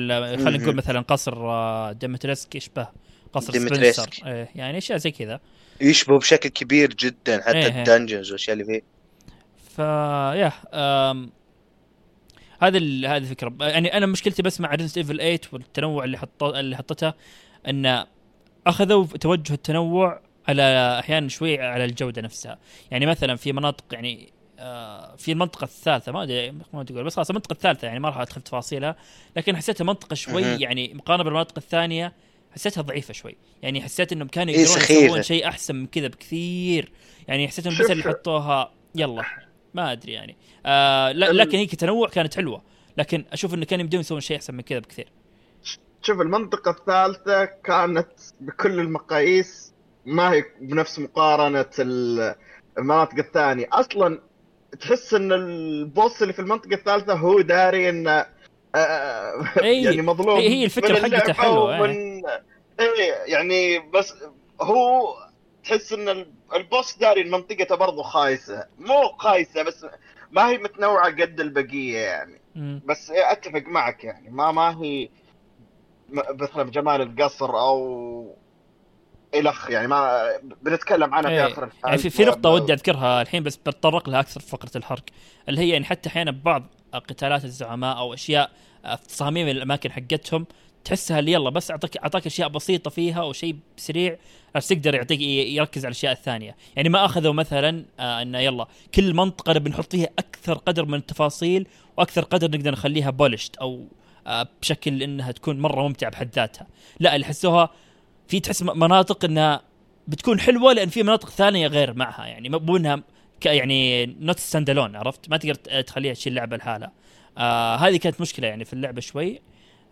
خلينا نقول. مثلا قصر آه، Dimitrescu يشبه قصر. سبنسر إيه يعني أشياء زي كذا يشبه بشكل كبير جدا حتى إيه، إيه. ال dungeons والأشياء اللي فيه ف يا. هذا ال... هذه الفكرة يعني أنا مشكلتي بس مع Resident Evil 8 والتنوع اللي حط اللي حطتها إن أخذوا توجه التنوع على أحيانا شوي على الجودة نفسها يعني مثلا في مناطق يعني آه، في المنطقة الثالثة ما أدري ما تقول بس خلاص المنطقة الثالثة يعني ما راح أدخل تفاصيلها لكن حسيتها منطقة شوي. يعني مقارنة بالمناطق الثانية حسيتها ضعيفة شوي. يعني حسيت إنهم كانوا إيه، يقدرون. يسوون شيء أحسن من كذا بكثير. يعني حسيت انهم بس اللي. حطوها يلا ما أدري يعني. آه لكن هي كتنوع كانت حلوة. لكن أشوف إنه كان يبدون يسوون شيء أحسن من كذا بكثير. شوف المنطقة الثالثة كانت بكل المقاييس ما هي بنفس مقارنة ال- المناطق الثانية. أصلا تحس إن البوس اللي في المنطقة الثالثة هو داري إنه يعني مظلوم. هي- هي الفكرة من حقته حلوة، ومن إيه يعني بس هو تحس ال- البوس داري إن منطقته برضه خايسة. مو خايسة بس ما هي متنوعة قد البقية يعني. مم. بس أتفق معك يعني. ما ما هي م- مثلا بجمال القصر أو الخ يعني. ما بنتكلم عنها في إيه. آخر يعني في, في نقطة ودي أذكرها الحين بس بتطرق لها أكثر في فقرة الحرق اللي هي يعني حتى أحيانا ببعض قتالات الزعماء أو أشياء آه، في تصاميم الأماكن حقتهم تحسها اللي يلا بس اعطاك أعطاك أشياء بسيطة فيها أو شيء سريع بس يقدر يعطيك يركز على الأشياء الثانية. يعني ما أخذوا مثلا آه إنه يلا كل منطقة بنحط فيها أكثر قدر من التفاصيل وأكثر قدر نقدر نخليها polished أو آه بشكل إنها تكون مرة ممتعة بحد ذاتها. لا اللي حسوها في تحس مناطق إنها بتكون حلوة لأن في مناطق ثانية غير معها. يعني مو إنها يعني not stand alone عرفت؟ ما تقدر تخليها تشيل لعبة لحالها. آه هذه كانت مشكلة يعني في اللعبة شوي.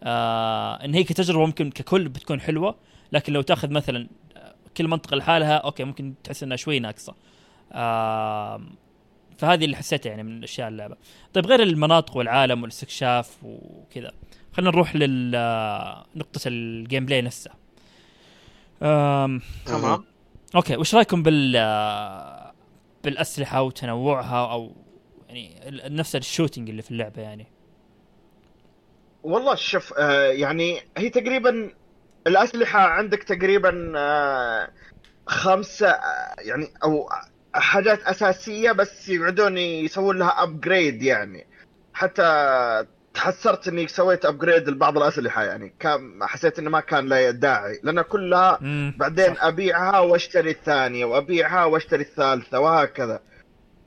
آه إن هي كتجربة ممكن ككل بتكون حلوة لكن لو تاخذ مثلا آه، كل منطقة لحالها okay ممكن تحس إنها شوي ناقصة. آه فهذه اللي حسيتها يعني من أشياء اللعبة. طيب غير المناطق والعالم والاستكشاف وكذا خلينا نروح لنقطه ال gameplay نفسها تمام. okay وش رأيكم بال آه، بالأسلحة وتنوعها أو يعني نفس ال shooting اللي في اللعبة يعني. والله شوف آه يعني هي تقريبا الأسلحة عندك تقريبا آه خمسة آه يعني أو حاجات أساسية بس يقعدون يسوون لها upgrade يعني. حتى تحسرت إني سويت upgrade لبعض الأسلحة يعني. كان حسيت إنه ما كان له داعي. لأن كلها مم، بعدين. أبيعها وأشتري الثانية وأبيعها وأشتري الثالثة وهكذا.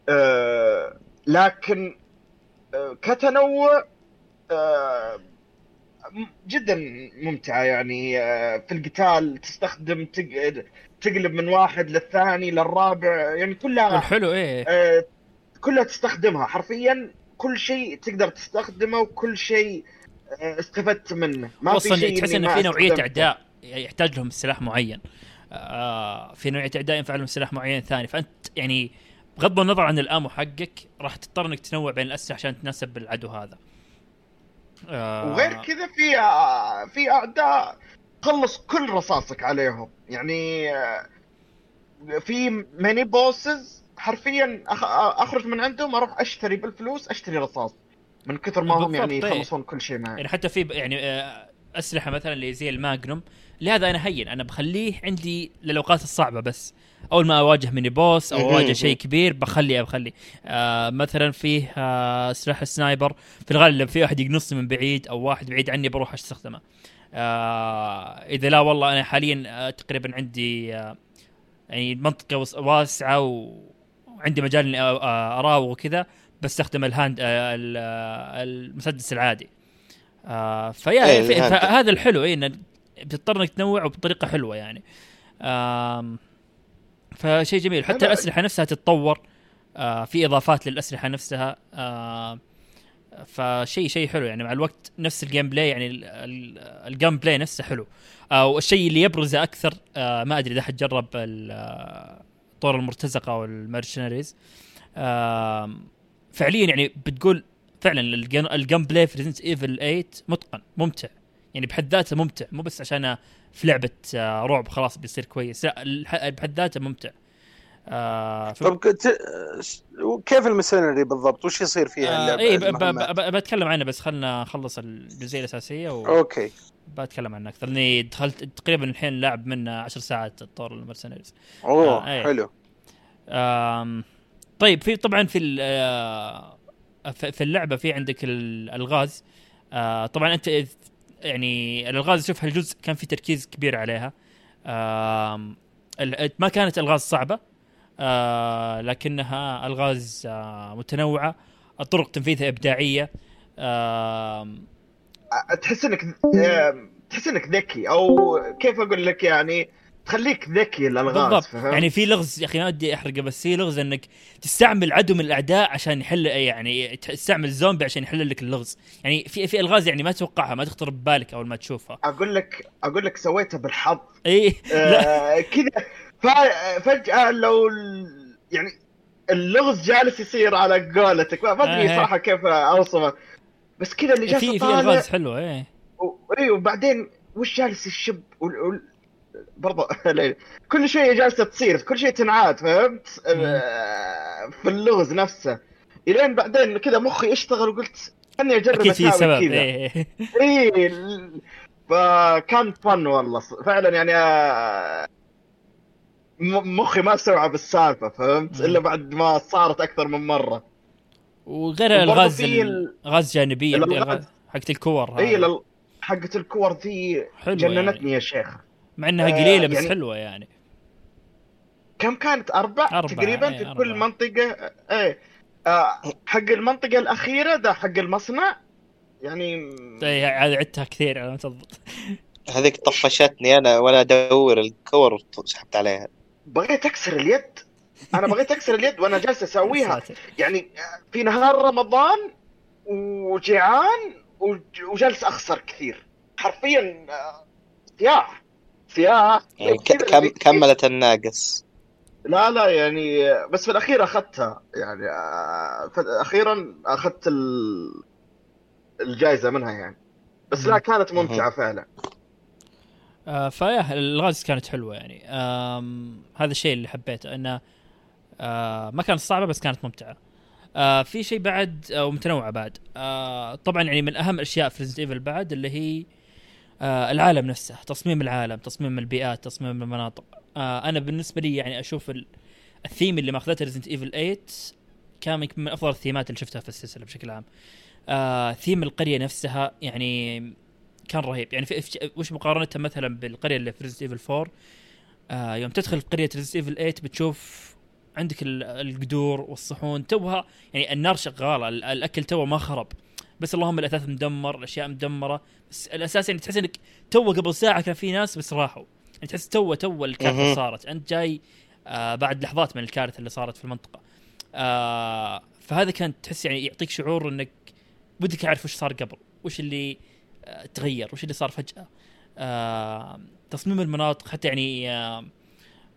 أه لكن أه كتنوع أه جدا ممتعة يعني. في القتال تستخدم تق- تقلب من واحد للثاني للرابع يعني كلها والحلو إيه. كلها تستخدمها حرفيا. كل شيء تقدر تستخدمه وكل شيء أه استفدت منه. ما في شيء تحس إني ان ما في نوعية. إعداء يحتاج لهم سلاح معين. آه في نوعية إعداء ينفع لهم سلاح معين ثاني. فأنت يعني بغض النظر عن الآمو حقك راح تضطر إنك تنوع بين الأسلحة عشان تناسب العدو هذا. آه وغير كذا في في أعداء تخلص كل رصاصك عليهم. يعني آه، في mini bosses حرفيا أخ- أخرج من عندهم أروح أشتري بالفلوس أشتري رصاص. من كثر ما هم يعني إيه. يخلصون كل شيء معي. يعني حتى في يعني آه، أسلحة مثلا اللي زي ال magnum لهذا أنا هين. أنا بخليه عندي للأوقات الصعبة بس. أول ما أواجه mini boss أو. أواجه شيء كبير بخلي بخلي آه مثلا فيه آه سلاح ال sniper. في الغالب لما في واحد يقنصني من بعيد أو واحد بعيد عني بروح أستخدمه. آه إذا لا والله أنا حاليا آه تقريبا عندي آه يعني منطقة واسعة و- وعندي مجال إني أراوغ وكذا بستخدم ال hand آه، ال- آه، المسدس العادي. آه فيا إيه، في-. فهذا الحلو اي انه بتضطر إنك تنوع وبطريقه حلوة يعني. آم فشيء جميل. حتى الأسلحة نفسها تتطور آه في إضافات للأسلحة نفسها آه فشيء شيء حلو يعني. مع الوقت نفس ال gameplay يعني ال- ال- ال gameplay نفسه حلو. آه والشيء اللي يبرزه أكثر آه ما أدري إذا حد جرب ال- آه، طور المرتزقه وال mercenaries آه فعليا يعني بتقول فعلا ال gameplay في Resident Evil 8 متقن ممتع. يعني بحد ذاته ممتع مو بس عشان في لعبة آه، رعب خلاص بيصير كويس لا بحد ذاته ممتع. آه. طب كيف ال mercenary بالضبط؟ وش يصير فيها آه؟ اي ب- ب- المهمات؟ ب- بتكلم عنه بس خلنا نخلص الجزئية الأساسية okay وبتكلم عنه أكثر لاني دخلت تقريبا الحين لاعب منه 10 ساعات الطور ال mercenaries أوه آه، إيه. حلو آم، طيب في طبعا في ال- آه، في في اللعبة في عندك الألغاز آه، طبعا أنت يعني الألغاز شوف هالجزء كان في تركيز كبير عليها ال- ما كانت ألغاز صعبة آه، لكنها الغاز آه، متنوعة. الطرق تنفيذها إبداعية. آم، تحس إنك آه، تحس إنك ذكي أو كيف أقول لك يعني تخليك ذكي الالغاز بالضبط. فهمت؟ يعني في لغز يا أخي ما ودي أحرقه بس في لغز إنك تستعمل عدو من الأعداء عشان يحل يعني تستعمل زومبي عشان يحل لك اللغز. يعني في في ألغاز يعني ما تتوقعها ما تخطر ببالك أول ما تشوفها. أقول لك أقول لك سويتها بالحظ. اي لا. آه، كذا. ف- فجاه لو يعني اللغز جالس يصير على قولتك ما ما أدري آه. صراحة كيف أوصفه بس كذا اللي جالس في في الغاز حلوة إيه و- اي وبعدين وش جالس يشب وال... وال... برضه؟ كل شيء جالسة تصير كل شيء تنعاد فهمت؟ آه، في اللغز نفسه إلين بعدين كذا مخي اشتغل وقلت خلني أجرب أكيد في سبب كذا إيه. اي ال- فكان فن والله فعلا يعني آه، مخي ما استوعب السالفة فهمت. إلا بعد ما صارت أكثر من مرة. وغير الغاز في ال- غاز جانبيه. الغاز حقت الكور إي حقة الكور ذي جننتني يعني. يا شيخ. مع إنها آه، قليله بس يعني- حلوة يعني. كم كانت؟ أربع؟ أربعة، تقريبا في أربعة. كل منطقة. إيه آه حق المنطقة الأخيرة ده حق المصنع. يعني إيه، هذه عدتها كثير على ما تضبط. هذيك طفشتني أنا وأنا أدور الكور سحبت عليها. بغيت أكسر اليد. أنا بغيت أكسر اليد وأنا جالس أسويها. يعني في نهار رمضان وجيعان وج- وجالس أخسر كثير. حرفيا صياح صياح يعني كم كملت الناقص. لا لا يعني بس في الأخير أخذتها. يعني آه، أخيرا أخذت ال- الجائزة منها يعني. بس لا كانت ممتعة فعلا. آه فيا الغاز كانت حلوة يعني. هذا الشيء اللي حبيته إنه آه ما كانت صعبة بس كانت ممتعة. آه في شيء بعد أو متنوعه بعد. آه طبعا يعني من أهم الأشياء في Resident Evil بعد اللي هي آه العالم نفسه تصميم العالم تصميم البيئات تصميم المناطق. آه أنا بالنسبة لي يعني أشوف ال- الثيم اللي ماخذته Resident Evil 8 كان من أفضل ال themes اللي شفتها في السلسلة بشكل عام. آه ثيم القرية نفسها يعني كان رهيب. يعني في وش مقارنتها مثلا بالقرية اللي في Resident Evil 4 آه يوم تدخل في قرية Resident Evil 8 بتشوف عندك ال- القدور والصحون توها يعني النار شغالة ال- الأكل توه ما خرب. بس اللهم الأثاث مدمر الأشياء مدمرة. بس الأساس يعني تحس إنك تو قبل ساعة كان في ناس بس راحوا. يعني تحس تو تو الكارثة. صارت. أنت جاي آه بعد لحظات من الكارثة اللي صارت في المنطقة. آه فهذا كان تحس يعني يعطيك شعور إنك ودك أعرف وش صار قبل وش اللي تغير وش اللي صار فجأة؟ آه تصميم المناطق حتى يعني آه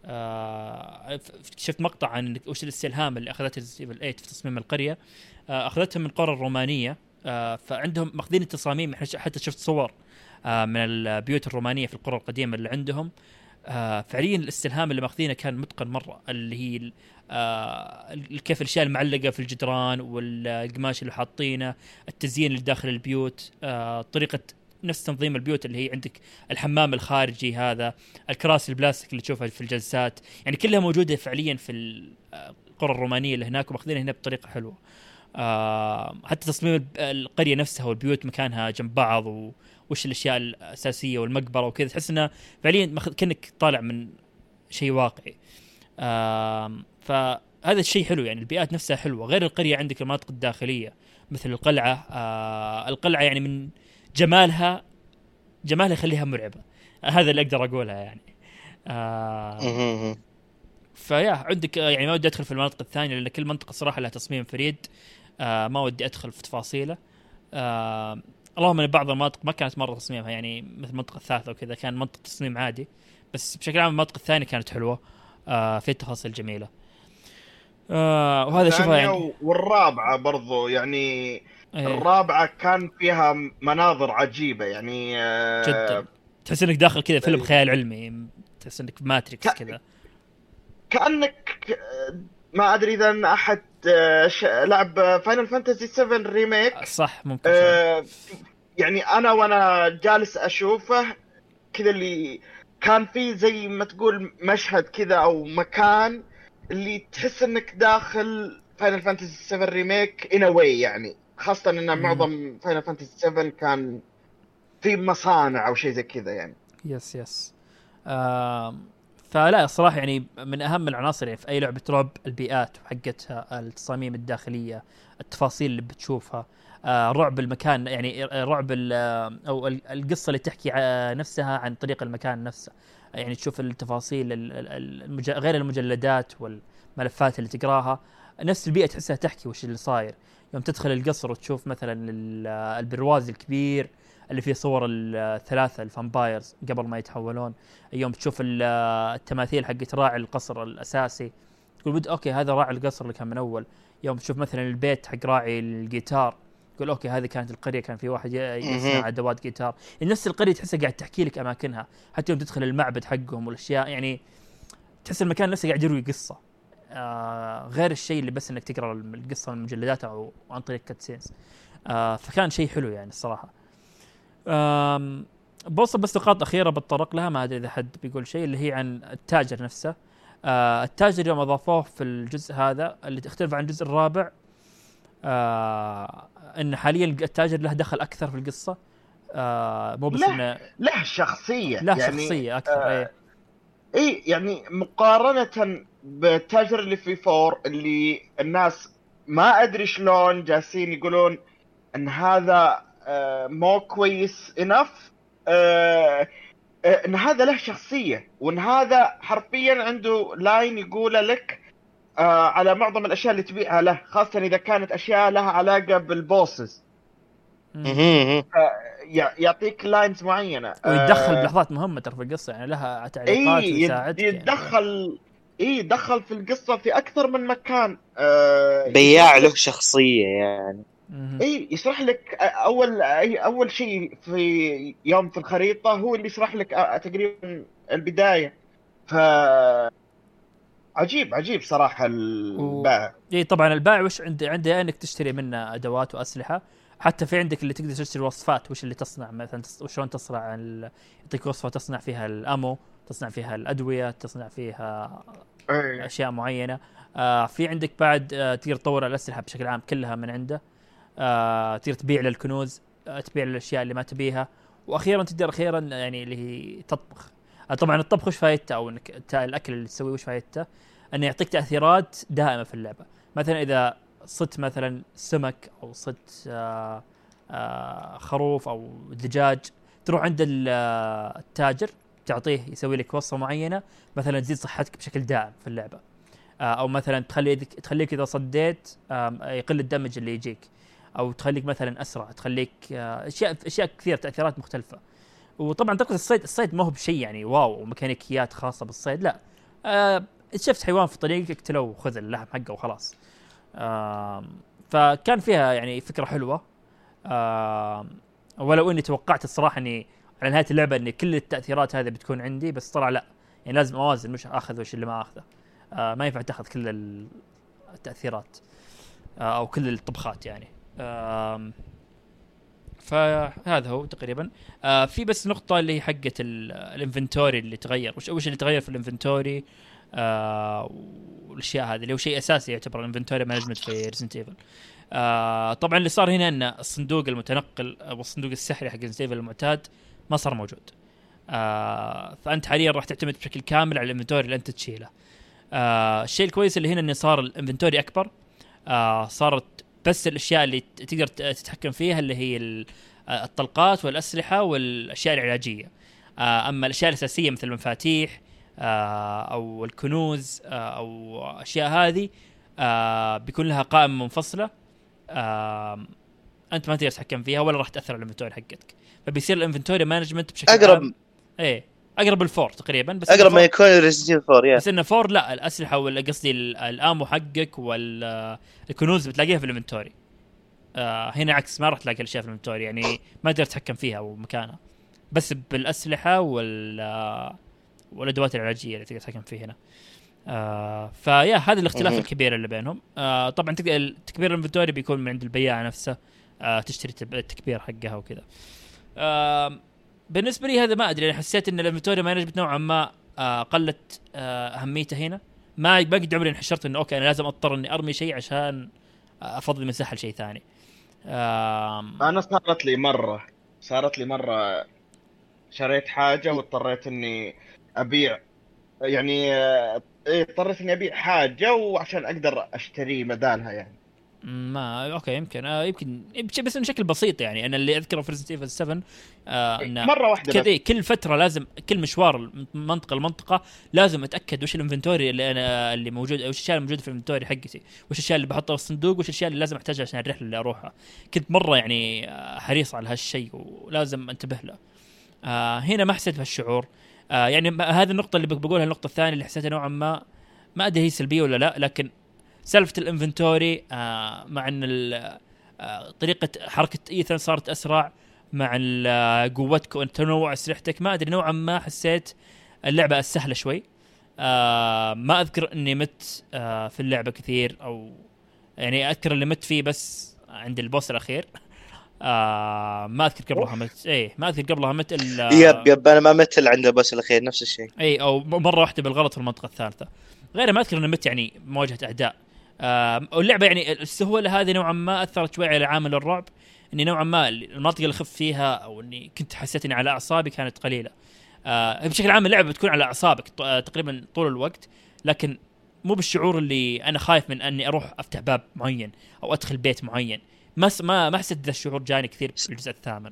آه شفت مقطع عن وش الاستلهام اللي أخذته Resident 8 في تصميم القرية؟ أخذتها من القرى الرومانية فعندهم ماخذين التصاميم حتى شفت صور من البيوت الرومانية في القرى القديمة اللي عندهم. آه فعليا الاستلهام اللي ماخذينه كان متقن مرة اللي هي آه كيف الأشياء المعلقة في الجدران والقماش اللي حاطينه التزيين اللي داخل البيوت آه طريقة نفس تنظيم البيوت اللي هي عندك الحمام الخارجي هذا الكراسي البلاستيك اللي تشوفها في الجلسات يعني كلها موجودة فعليا في آه، القرى الرومانية اللي هناك وماخذينها هنا بطريقة حلوة. آه حتى تصميم القرية نفسها والبيوت مكانها جنب بعض و وش الأشياء الأساسية والمقبرة وكذا تحس إنه فعليا كأنك طالع من شيء واقعي. فهذا الشيء حلو يعني البيئات نفسها حلوة. غير القرية عندك المناطق الداخلية مثل القلعة آه القلعة يعني من جمالها جمالها يخليها مرعبة. هذا اللي أقدر اقولها يعني. آه. فيا عندك آه، يعني ما ودي أدخل في المناطق الثانية لأن كل منطقة صراحة لها تصميم فريد. آه ما ودي أدخل في تفاصيله. آه اللهم إن بعض المناطق ما كانت مرة تصميمها يعني مثل المنطقة الثالثة وكذا كان منطقة تصميم عادي بس بشكل عام المناطق الثانية كانت حلوة آه في تفاصيل جميلة. آه وهذا شوفها يعني. والرابعة برضو يعني إيه، الرابعة كان فيها مناظر عجيبة يعني آه، جدا. تحس إنك داخل كذا فيلم إيه. خيال علمي تحس إنك في Matrix كذا. كأنك ما أدري إذا أحد آه، ش- لعب Final Fantasy 7 Remake صح ممكن. آه، يعني أنا وأنا جالس أشوفه كذا اللي كان في زي ما تقول مشهد كذا أو مكان اللي تحس إنك داخل Final Fantasy 7 Remake in a way يعني خاصة إن. معظم Final Fantasy 7 كان في مصانع أو شيء زي كذا يعني يس يس آم، فلا الصراحة يعني من أهم العناصر يعني في أي لعبة رعب البيئات حقتها التصاميم الداخلية التفاصيل اللي بتشوفها آه، رعب المكان يعني رعب ال- أو ال- القصة اللي تحكي نفسها عن طريق المكان نفسه يعني تشوف التفاصيل. غير المجلدات والملفات اللي تقراها نفس البيئة تحسها تحكي وش اللي صاير يوم تدخل القصر وتشوف مثلا ال- البرواز الكبير اللي فيه صور الثلاثة ال vampires قبل ما يتحولون. يوم تشوف ال- التماثيل حقت راعي القصر الأساسي تقول okay هذا راعي القصر اللي كان من أول. يوم تشوف مثلا البيت حق راعي الجيتار تقول okay هذه كانت القرية كان في واحد يصنع. ادوات جيتار. نفس القرية تحسها قاعد تحكي لك أماكنها حتى يوم تدخل المعبد حقهم والأشياء يعني تحس المكان نفسه قاعد يروي قصة. آه غير الشيء اللي بس إنك تقرأ القصة من المجلدات أو عن طريق كاتسينز آه فكان شيء حلو يعني الصراحة. بوصل بس نقاط أخيرة بتطرق لها ما أدري إذا حد بيقول شيء اللي هي عن التاجر نفسه. آه التاجر يوم أضافوه في الجزء هذا اللي تختلف عن الجزء الرابع. آه إن حاليا التاجر له دخل أكثر في القصة. آه مو بس إنه له شخصية له يعني شخصية أكثر آه، إي يعني مقارنة بالتاجر اللي في four اللي الناس ما أدري شلون جالسين يقولون إن هذا آه، مو كويس enough إن هذا له شخصية وإن هذا حرفيا عنده line يقوله لك آه، على معظم الأشياء اللي تبيعها له خاصة إذا كانت أشياء لها علاقة بال bosses يعطيك lines معينة. ويتدخل آه، بلحظات مهمة ترى في القصة يعني لها تعليقات إي ويساعدك يعني. يتدخل إي دخل في القصة في أكثر من مكان. آه بياع له شخصية يعني. اي يشرح لك أول أي أول شيء في يوم في الخريطة هو اللي يشرح لك آه، تقريبا البداية. ف عجيب عجيب صراحة البائع اي طبعا البائع وش عنده عنده إنك تشتري منه أدوات وأسلحة. حتى في عندك اللي تقدر تشتري وصفات وش اللي تصنع مثلا وشلون تصنع ال... يعطيك وصفة تصنع فيها الأمو تصنع فيها الأدوية تصنع فيها إيه. أشياء معينة. آه في عندك بعد آه تقدر تطور الأسلحة بشكل عام كلها من عنده. آه تقدر تبيع للكنوز آه تبيع للأشياء اللي ما تبيها. وأخيرا تقدر أخيرا يعني اللي هي تطبخ. آه طبعا الطبخ وش فايدته؟ أو إنك الأكل اللي تسويه وش فايدته؟ إنه يعطيك تأثيرات دائمة في اللعبة. مثلا إذا صدت مثلا سمك أو صدت آه آه خروف أو دجاج تروح عند آه، التاجر تعطيه يسوي لك وصفة معينة مثلا تزيد صحتك بشكل دائم في اللعبة. آه، أو مثلا تخلي تخليك إذا صديت يقل الدمج اللي يجيك. أو تخليك مثلا أسرع تخليك آه، أشياء أشياء كثير تأثيرات مختلفة. وطبعا طريقه الصيد الصيد ما هو بشيء يعني واو وميكانيكيات خاصة بالصيد لا. آه، شفت حيوان في طريقك اقتله وخذ اللحم حقه وخلاص. آم، فكان فيها يعني فكرة حلوة. آم، ولو إني توقعت الصراحة إني على نهاية اللعبة إن كل التأثيرات هذه بتكون عندي بس طلع لا. يعني لازم أوازن وش أخذ وش اللي ما أخذه. آه ما ينفع تأخذ كل ال- التأثيرات آه أو كل الطبخات يعني. فهذا هو تقريبا. آه في بس نقطة اللي هي حقة ال- inventory اللي تغير. وش وش اللي تغير في ال inventory؟ آه والأشياء هذه اللي هو شيء أساسي يعتبر ال inventory management في Resident Evil آه طبعا اللي صار هنا إن الصندوق المتنقل أو الصندوق السحري حق Resident Evil المعتاد ما صار موجود. آه فأنت حاليا راح تعتمد بشكل كامل على ال inventory اللي أنت تشيله. آه الشيء الكويس اللي هنا انه صار ال inventory أكبر. آه صارت بس الأشياء اللي تقدر تتحكم فيها اللي هي آه، الطلقات والأسلحة والأشياء العلاجية. آه أما الأشياء الأساسية مثل المفاتيح آه أو الكنوز أو أشياء هذه بيكون لها قائمة منفصلة. أنت ما تقدر تتحكم فيها ولا راح تأثر على ال inventory حقتك. فبيصير ال inventory management بشكل أقرب إيه. أقرب ال four تقريبا بس أقرب ما يكون Resident 4 يا بس إنه four لا الأسلحة ولا قصدي ال- ال ammo حقك والكنوز بتلاقيها في ال inventory. آه هنا عكس ما راح تلاقي الأشياء في ال inventory يعني ما تقدر تتحكم فيها ومكانها بس بالأسلحة وال والأدوات العلاجية اللي تقدر تتحكم فيها هنا. آه فيا هذا الاختلاف. الكبير اللي بينهم. آه طبعا تكبير ال inventory بيكون من عند البياع نفسه آه تشتري التكبير حقها وكذا. آه بالنسبة لي هذا ما أدري أنا حسيت إن ال inventory management نوعا ما آه قلت آه أهميته هنا. ما ما قد عمري انحشرت إنه okay أنا لازم أضطر إني أرمي شيء عشان آه، أفضي مساحة لشيء ثاني. أنا صارت لي مرة صارت لي مرة شريت حاجة واضطريت إني أبيع. يعني إيه، اضطريت إني أبيع حاجة وعشان أقدر أشتري بدالها يعني. ما okay يمكن. آه يمكن بس بشكل بسيط يعني. أنا اللي أذكره في Resident Evil 7 آه إنه مرة واحدة كذا كل فترة لازم كل مشوار من منطقه لمنطقة لازم أتأكد وش ال inventory اللي أنا اللي موجود وش الاشياء الموجوده في ال inventory حقتي. وش الاشياء اللي بحطها في الصندوق وش الاشياء اللي لازم احتاجها عشان الرحلة اللي أروحها. كنت مرة يعني آه، حريص على هالشيء ولازم أنتبه له. آه هنا ما حسيت بهالشعور. آه يعني هذه النقطة اللي بق- بقولها النقطة الثانية اللي حسيتها نوعا ما ما أدري هي سلبية ولا لا لكن سالفة ال inventory آه مع إن آه طريقة حركة ايثن صارت أسرع مع ال- قوتك وتنوع أسلحتك. ما أدري نوعا ما حسيت اللعبة سهلة شوي. آه ما أذكر إني مت آه في اللعبة كثير أو يعني أذكر اللي مت فيه بس عند البوس الأخير. آه ما أذكر قبلها مت. إيه ما أذكر قبلها مت الا يب يب أنا ما مثل عند البوس الأخير نفس الشيء. اي أو مرة واحدة بالغلط في المنطقة الثالثة. غير ما أذكر اني مت يعني مواجهة أعداء. آه واللعبه يعني السهولة هذه نوعا ما أثرت شوي على عامل الرعب إني نوعا ما المنطقة اللي خف فيها أو إني كنت حسيت إني على أعصابي كانت قليلة. آه بشكل عام اللعبة بتكون على أعصابك آه، تقريبا طول الوقت لكن مو بالشعور اللي أنا خايف من إني أروح أفتح باب معين أو أدخل بيت معين. ما ما ما حسيت ذا الشعور جاني كثير في الجزء الثامن.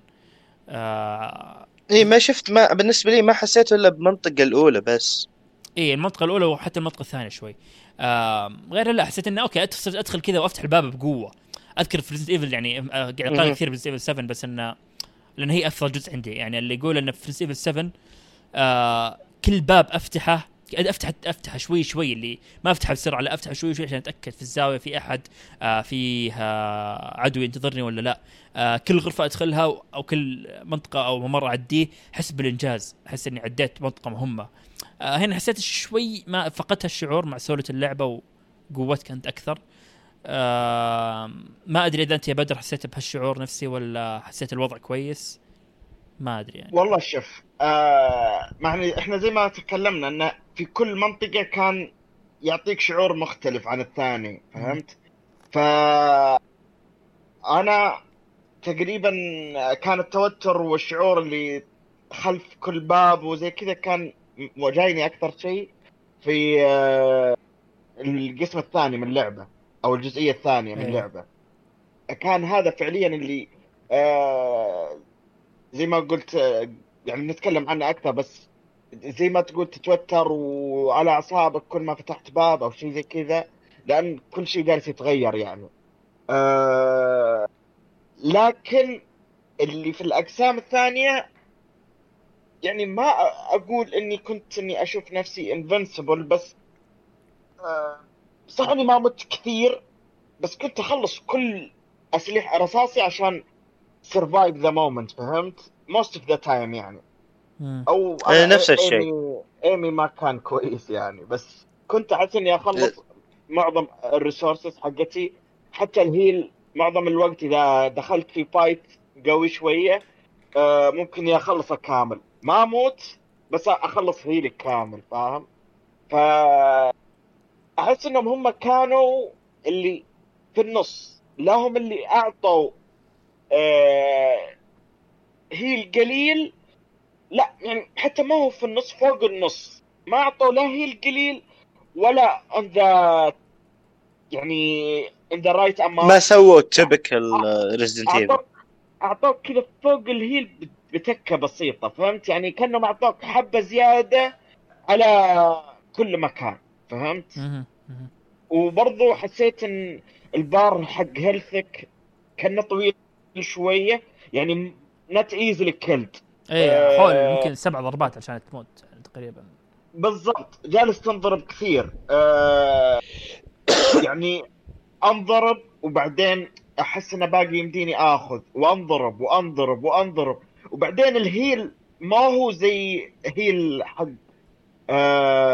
آه إي ما شفت ما بالنسبة لي ما حسيته إلا بالمنطقة الأولى بس. إيه المنطقة الأولى وحتى المنطقة الثانية شوي. غير لا حسيت إنه أوكي ادخل أدخل كذا وأفتح الباب بقوة. أذكر في Resident Evil يعني آه، قاعد أقارن. كثير ب Resident Evil 7 بس انه لأن هي أفضل جزء عندي. يعني اللي يقول انه في Resident Evil 7 آه كل باب أفتحه افتح أفتحه شوي شوي اللي ما أفتحه بسرعة لا أفتحه شوي شوي عشان أتأكد في الزاوية في أحد آه فيه آه عدو ينتظرني ولا لا. آه كل غرفة أدخلها أو كل منطقة أو ممر أعديه أحس بالإنجاز أحس إني عديت منطقه مهمة. آه هنا حسيت شوي ما فقدت الشعور مع سهوله اللعبة وقوتك انت أكثر. آه ما أدري إذا أنت يا بدر حسيت بهالشعور نفسي ولا حسيت الوضع كويس. ما أدري يعني. والله شوف آه يعني إحنا زي ما تكلمنا انه في كل منطقة كان يعطيك شعور مختلف عن الثاني فهمت؟ ف أنا تقريبا كان التوتر والشعور اللي خلف كل باب وزي كذا كان جايني أكثر شيء في آه القسم الثاني من اللعبة أو الجزئية الثانية من إيه. اللعبة كان هذا فعليا اللي آه زي ما قلت آه، يعني نتكلم عنه أكثر بس زي ما تقول تتوتر وعلى أعصابك كل ما فتحت باب أو شيء زي كذا لأن كل شيء جالس يتغير يعني آه لكن اللي في الأقسام الثانية يعني ما أقول إني كنت إني أشوف نفسي invincible بس آه صح اني ما مت كثير بس كنت أخلص كل أسلحة رصاصي عشان survive the moment فهمت؟ most of the time يعني. أو إيه، أنا نفس الشيء. aim ي aim ي ما كان كويس يعني بس كنت أحس إني أخلص معظم ال resources حقتي حتى ال heal معظم الوقت إذا دخلت في fight قوي شوية آه، ممكن أخلصه كامل ما أموت بس اخلص هيلي كامل فاهم؟ ف احس انهم هم كانوا اللي في النص لا هم اللي اعطوا آه هيل قليل لا يعني حتى ما هو في النص فوق النص. ما اعطوا لا هيل قليل ولا on the يعني in the right amount. ما سووا typical Resident Evil اعطوك كذا فوق ال heal ب تكه بسيطة فهمت؟ يعني كانهم اعطوك حبة زيادة على كل مكان فهمت. وبرضو حسيت إن البار حق health ك كان طويل شوية يعني not easily killed إيه آه، حول يمكن سبع ضربات عشان تموت يعني تقريبا. بالضبط جالس تنضرب كثير. آه يعني أنضرب وبعدين أحس إنه باقي يمديني آخذ وأنضرب وأنضرب وأنضرب. وبعدين ال heal ما هو زي heal حق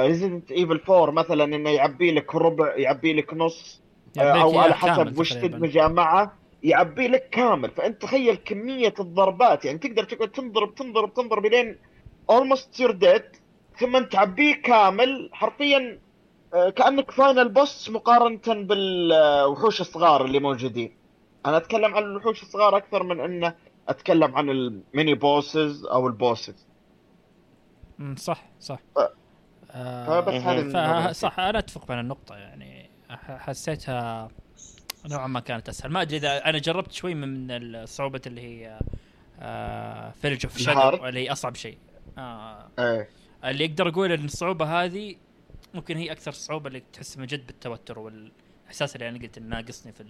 Resident Evil 4 مثلا إنه يعبي لك ربع يعبي لك نص آه، أو على حسب وش. تدمجه معه يعبي لك كامل فأنت تخيل كمية الضربات يعني تقدر تقعد تنضرب تنضرب تنضرب لين almost you're dead ثم تعبيه كامل حرفيا آه، كأنك final boss مقارنه بالوحوش الصغار اللي موجودين أنا أتكلم عن الوحوش الصغار أكثر من إنه أتكلم عن ال mini bosses أو ال bosses مم، صح صح. ف- آه هذه ف- النقطة. صح أنا أتفق بين النقطة يعني. حسيتها نوعا ما كانت أسهل. ما أدري إذا أنا جربت شوي من الصعوبه اللي هي Village of Shadows؟ اللي هي أصعب شيء. آه. إيه. اللي أقدر أقول إن الصعوبة هذه ممكن هي أكثر صعوبة اللي تحس من جد بالتوتر والاحساس اللي أنا قلت إنه ناقصني في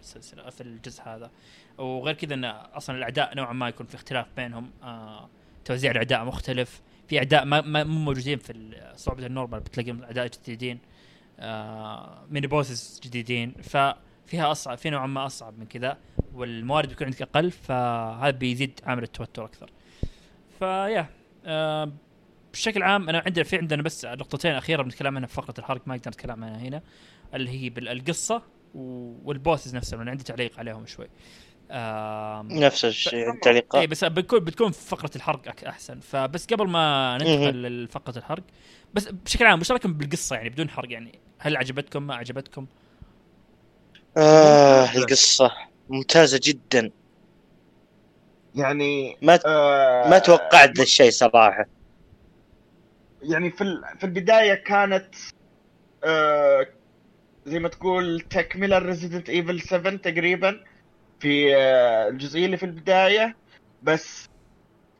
السلسلة في الجزء هذا. وغير كذا إن أصلا الأعداء نوعا ما يكون في اختلاف بينهم. آه توزيع الأعداء مختلف. في أعداء ما, مو موجودين في صعوبة ال normal بتلاقيهم اعداء جديدين. آه mini bosses جديدين. ففيها أصعب في نوعا ما أصعب من كذا. والموارد بيكون عندك أقل فهذا بيزيد عامل التوتر أكثر. فيا آه بشكل عام أنا عندنا في عندنا بس نقطتين أخيرة بنتكلم عنها في فقرة الحرق ما أقدر أتكلم عنها هنا. اللي هي بالقصة والبوسز نفسهم أنا عندي تعليق عليهم شوي. نفس الشيء اي التعليقات. بس بتكون بتكون في فقرة الحرق أك- أحسن. فبس قبل ما ندخل لفقره الحرق بس بشكل عام وش رأيكم بالقصة يعني بدون حرق يعني؟ هل عجبتكم؟ ما عجبتكم؟ آه القصة ممتازة جدا. يعني ما آه ما توقعت ذا الشيء صراحة. يعني في ال- في البداية كانت آه زي ما تقول تكمله Resident Evil 7 تقريبا في آه الجزئية اللي في البداية. بس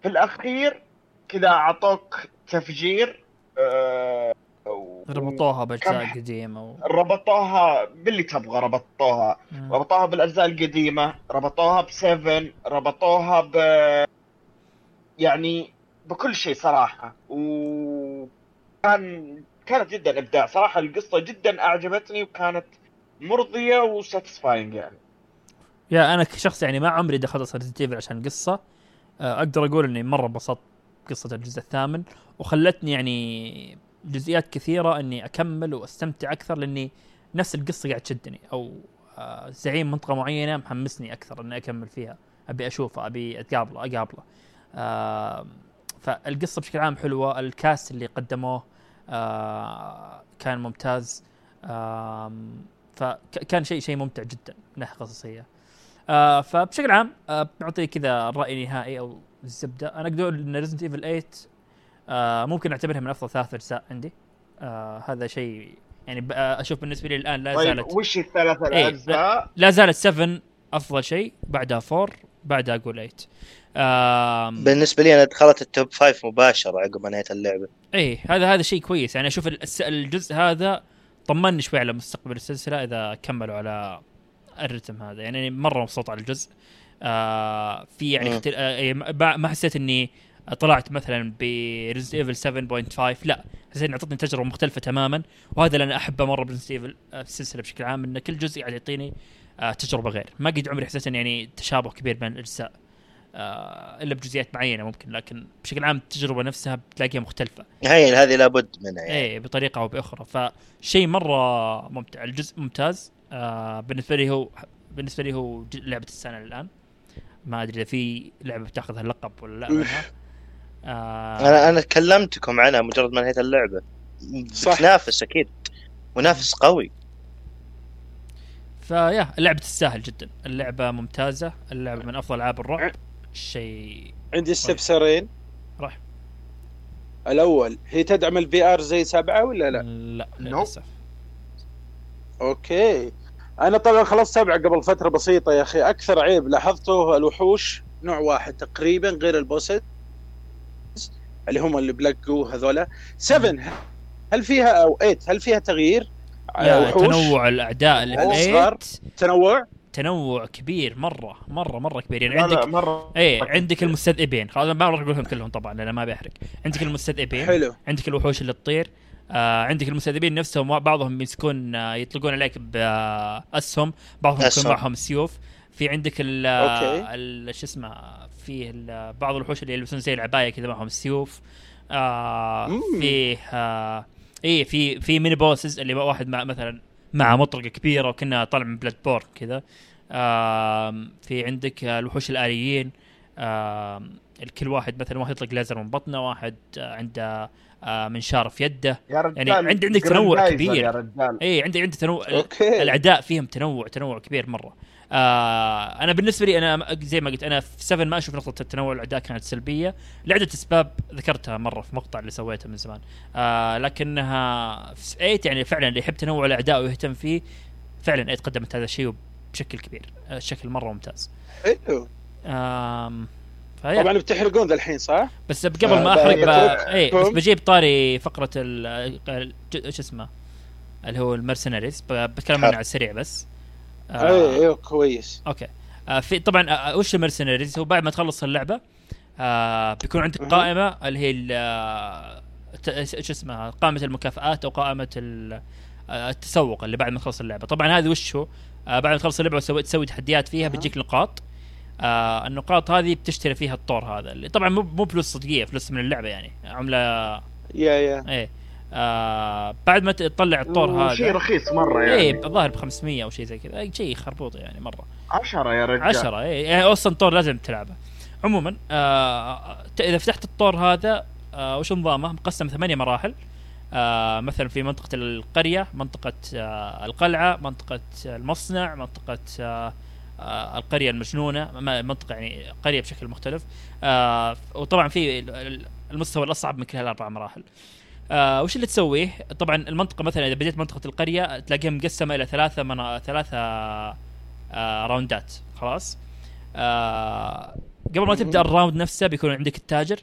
في الأخير كذا أعطوك تفجير آه و- ربطوها بأجزاء قديمة و... ربطوها باللي تبغى ربطوها. مم. ربطوها بالأجزاء القديمة ربطوها ب seven ربطوها ب يعني بكل شيء صراحة. وكان كانت جدا إبداع. صراحة القصة جدا أعجبتني وكانت مرضية و satisfying يعني. يا أنا كشخص يعني ما عمري دخلت Resident Evil عشان قصة. آه، أقدر أقول إني مرة انبسطت قصة الجزء الثامن وخلتني يعني جزئيات كثيرة إني أكمل وأستمتع أكثر لإني نفس القصة قاعد تشدني أو آه، زعيم منطقة معينة محمسني أكثر إني أكمل فيها. أبي اشوفه أبي أتقابله أقابله. فالقصة بشكل عام حلوة. الكاست اللي قدموه كان ممتاز. فكان شيء شيء ممتع جدا من ناحية قصصيه آه فبشكل عام آه بنعطي كذا الراي النهائي أو الزبده أنا أقدر أقول إن Resident Evil 8 آه ممكن أعتبرها من أفضل ثلاث أجزاء عندي. آه هذا شيء يعني آه، أشوف بالنسبة لي الآن لا طيب زالت وش الثلاث إيه، الأجزاء؟ لا زالت 7 أفضل شيء بعدها 4 بعدها أقول 8 آم، بالنسبة لي أنا دخلت ال top five مباشرة عقب ما نهاية اللعبة. إيه هذا هذا شيء كويس. يعني أشوف الجزء هذا طمني شوي على مستقبل السلسلة إذا كملوا على الرتم هذا. يعني مرة مبسوط على الجزء. آه في يعني. اختل... آه إيه، ما حسيت إني طلعت مثلا ب Resident Evil 7.5 لا حسيت إني اعطتني تجربة مختلفة تماما وهذا اللي أنا أحبه مرة ب Resident Evil آه، السلسلة بشكل عام إن كل جزء قاعد يعطيني آه تجربة غير. ما قد عمري حسيت ان يعني تشابه كبير بين الأجزاء. آه إلا بجزئيات معينة ممكن لكن بشكل عام التجربة نفسها بتلاقيها مختلفة. هي هذه لابد منها يعني. إيه بطريقة أو بأخرى. فشيء مرة ممتع الجزء ممتاز. آه بالنسبة لي هو بالنسبة لي هو لعبة السنة الآن. ما أدري إذا في لعبة بتاخذ هاللقب ولا لا منها. آه أنا أنا كلمتكم عنها مجرد ما نهاية اللعبة. صح. بتنافس أكيد. منافس قوي. فيا اللعبة تستاهل جدا. اللعبة ممتازة. اللعبة من أفضل ألعاب الرعب. شيء عندي استفسارين راح. الأول هي تدعم ال VR زي سبعة ولا لا؟ لا. للأسف. okay. أنا طبعا خلصت سبعة قبل فترة بسيطة يا أخي. أكثر عيب لاحظته الوحوش نوع واحد تقريبا غير ال bosses اللي هم اللي black جو هذولا. 7 هل فيها أو 8 هل فيها تغيير؟ يا تنوع الأعداء. الإيت. تنوع؟ تنوع كبير مرة مرة مرة كبير. يعني عندك مرة إيه عندك المستذئبين. خلاص ما راح أقولهم كلهم طبعا لأن ما بيحرق. عندك المستذئبين. حلو. عندك الوحوش اللي تطير. آه عندك المستذئبين نفسهم بعضهم يمسكون آه يطلقون عليك باسهم بعضهم يكون. معهم سيوف. في عندك ال. ال- شو اسمه ال- بعض الوحوش اللي يلبسون زي العباية كذا معهم سيوف. آه. فيه آه إيه في في mini bosses اللي واحد مع مثلا مع مطرقة كبيرة وكنا طالع من Bloodborne كذا في عندك الوحوش الآليين. آم، كل واحد مثلا واحد يطلق ليزر من بطنه واحد آه، عنده آه، منشار في يده. يا رجال يعني عند- عندك تنوع كبير. يا رجال. اي عندي عندي تنوع أوكي. الاعداء فيهم تنوع تنوع كبير مرة. آه أنا بالنسبة لي أنا زي ما قلت أنا في 7 ما أشوف نقطة التنوع الاعداء كانت سلبية. لعدة أسباب ذكرتها مرة في مقطع اللي سويته من زمان. آه لكنها في 8 يعني فعلا اللي يحب تنوع الاعداء ويهتم فيه فعلا 8 قدمت هذا الشيء بشكل كبير آه شكل مرة ممتاز. آم ف yeah. طبعا بتحرقون ذا الحين صح؟ بس قبل ما آه، أحرق إيه بس؟ بجيب طاري فقرة شو اسمه اللي هو ال Mercenaries. بتكلم عنها على السريع بس. آه، اي أيوه كويس. okay. آه في طبعا آه وش ال Mercenaries هو بعد ما تخلص اللعبة آه بيكون عندك. قائمة اللي هي ال- آه، اسمها؟ قائمة المكافآت أو قائمة آه، التسوق اللي بعد ما تخلص اللعبة. طبعا هذه وش هو؟ آه بعد ما تخلص اللعبة وتسوي تسوي تحديات فيها. بتجيك نقاط. آه النقاط هذه بتشتري فيها الطور هذا اللي طبعا مو مو فلوس صدقية فلوس من اللعبة يعني. عملة يا يا. إيه. آه بعد ما تطلع الطور شيء هذا. رخيص مرة يعني. إيه الظاهر ب 500 أو شيء زي كذا. أي شيء خربوط يعني مرة. 10 يا رجال. 10 إيه يعني أصلا طور لازم تلعبه. عموما آه إذا فتحت الطور هذا آه وش نظامه؟ مقسم ثمانية مراحل. آه مثلا في منطقة القرية منطقة آه القلعة منطقة المصنع منطقة آه آه القرية المجنونة منطقة يعني قرية بشكل مختلف. آه وطبعا في ال- ال- المستوى الأصعب من كل هالأربع مراحل. آه وش اللي تسويه؟ طبعا المنطقة مثلا إذا بديت منطقة القرية تلاقيها مقسمة إلى ثلاثة منا... ثلاثة آه راوندات خلاص؟ آه قبل ما تبدأ ال round نفسه بيكون عندك التاجر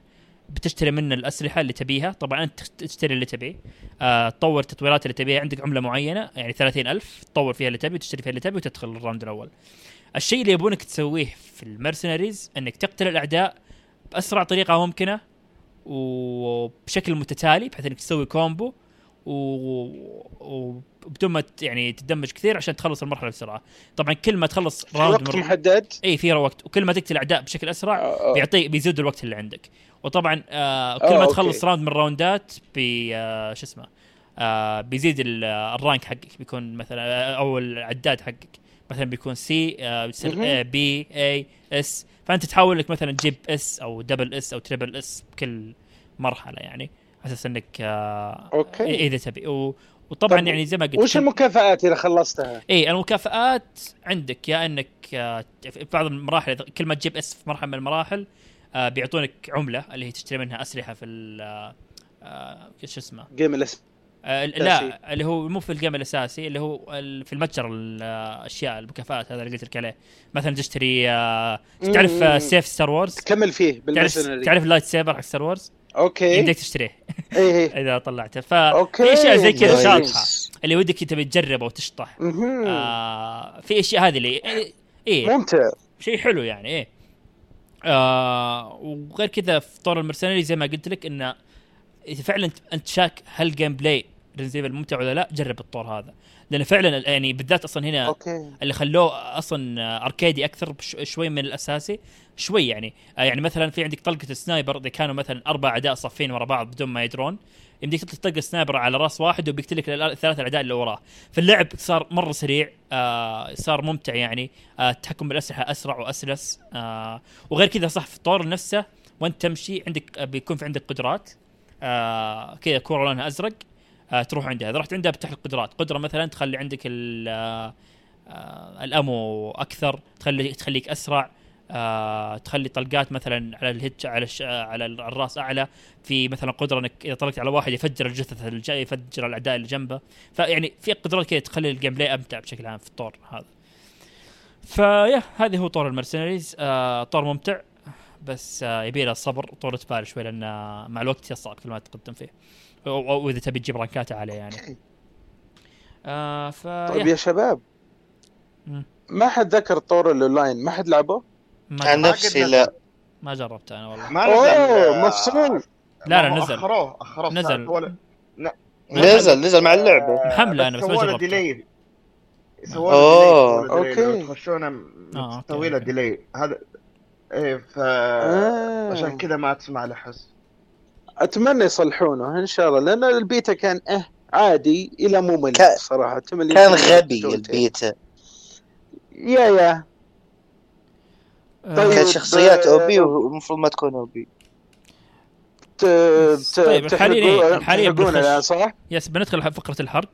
بتشتري منه الأسلحة اللي تبيها. طبعا أنت تشتري اللي تبيه. آه تطور التطويرات اللي تبيها. عندك عملة معينة يعني 30000 تطور فيها اللي تبي وتشتري فيها اللي تبي وتدخل ال round الأول. الشيء اللي يبونك تسويه في ال Mercenaries إنك تقتل الأعداء بأسرع طريقة ممكنة. وبشكل متتالي بحيث إنك تسوي combo و- وبدون ما يعني تدمج كثير عشان تخلص المرحلة بسرعة طبعا كل ما تخلص في round وقت. محدد إي في وقت وكل ما تقتل الاعداء بشكل أسرع آه، بيعطي بيزيد الوقت اللي عندك وطبعا آه كل آه، ما okay. تخلص round من الراوندات بي آه شو اسمه آه بيزيد ال- آه، ال rank حقك بيكون مثلا آه، أو العداد حقك مثلا بيكون C آه بيصير. آه B A S فأنت تحاول لك مثلا تجيب S أو double S أو triple S بكل مرحلة يعني على أساس إنك آه okay. إذا تبي. وطبعا طب يعني زي ما قلت وش المكافآت إذا خلصتها؟ إي المكافآت عندك يا إنك آه، في بعض المراحل كل ما تجيب S في مرحلة من المراحل آه، بيعطونك عملة اللي هي تشتري منها أسلحة في ال آه، آه، شو اسمه؟ game الاس آه، لا اللي هو مو في ال game الأساسي اللي هو في المتجر الأشياء المكافآت هذا اللي قلت لك عليه. مثلا تشتري آه، تعرف آه،. سيف Star Wars؟ كمل فيه تعرف تعرف ال lightsaber حق Star Wars؟ okay. يمديك تشتريه. إيه إيه. إذا طلعته. okay. ففي أشياء زي كذا. شاطحة اللي ودك تبي تجربه وتشطح. آه في أشياء هذه اللي إيه ممتع. شيء حلو يعني إيه. آه وغير كذا في طور ال Mercenary زي ما قلت لك إنه إذا فعلا أنت- أنت شاك هل gameplay Resident ممتع ولا لا جرب الطور هذا. لأنه فعلا يعني بالذات أصلا هنا okay. اللي خلوه أصلا arcade-ي أكثر شوي من الأساسي شوي يعني. آه يعني مثلا في عندك طلقة ال sniper إذا كانوا مثلا أربع أعداء صفين ورا بعض بدون ما يدرون يمديك تطلق طلقة sniper على راس واحد وبيقتلك الثلاث أعداء اللي وراه. فاللعب صار مرة سريع آه صار ممتع يعني. آه التحكم بالأسلحة أسرع وأسلس. آه وغير كذا صح في الطور نفسه وأنت تمشي عندك بيكون في عندك قدرات. آه كذا كوره لونها أزرق آه تروح عندها. إذا رحت عندها بتفتح القدرات قدرة مثلا تخلي عندك آه آه ال ammo أكثر تخلي تخليك أسرع آه تخلي طلقات مثلا على ال headsh على ال sh... آه، على الرأس أعلى. في مثلا قدرة إنك إذا طلقت على واحد يفجر الجثث اللي جاي يفجر الأعداء اللي جنبه. فيعني في قدرات كذا تخلي ال gameplay أمتع بشكل عام في الطور هذا. ف yeah هذه هو طور ال Mercenaries آه طور ممتع. بس آه يبي له صبر وطولة بال شوي لأن آه، مع الوقت يصعب كل ما تقدم فيه وإذا تبي تجيب رانكات عاليه يعني آه ف طيب يا. شباب مم. ما حد ذكر طور الاونلاين ما حد لعبه؟ ما عن نفسي لا ما جربت أنا والله ما أوه نزل مفصول لا، لا، نزل. أخروه أخروه نزل. ولا نزل نزل مع اللعبة محملة أنا بس ما جربته سووا. له ديلي أوكي. تخشونه آه، أوكي، تسوي له أوكي. ديلي هذا إيه ف آه. عشان كذا ما تسمع له حس أتمنى يصلحونه إن شاء الله لأن البيتا كان آه عادي إلى ممل كان- صراحة تملي كان غبي. البيتا يا يا آه، طيب. كانت شخصيات آه، أو بي والمفروض ما تكون أو بي ت... ت... طيب، حاليا- حاليا بنخش. صح؟ يس بندخل فقرة الحرق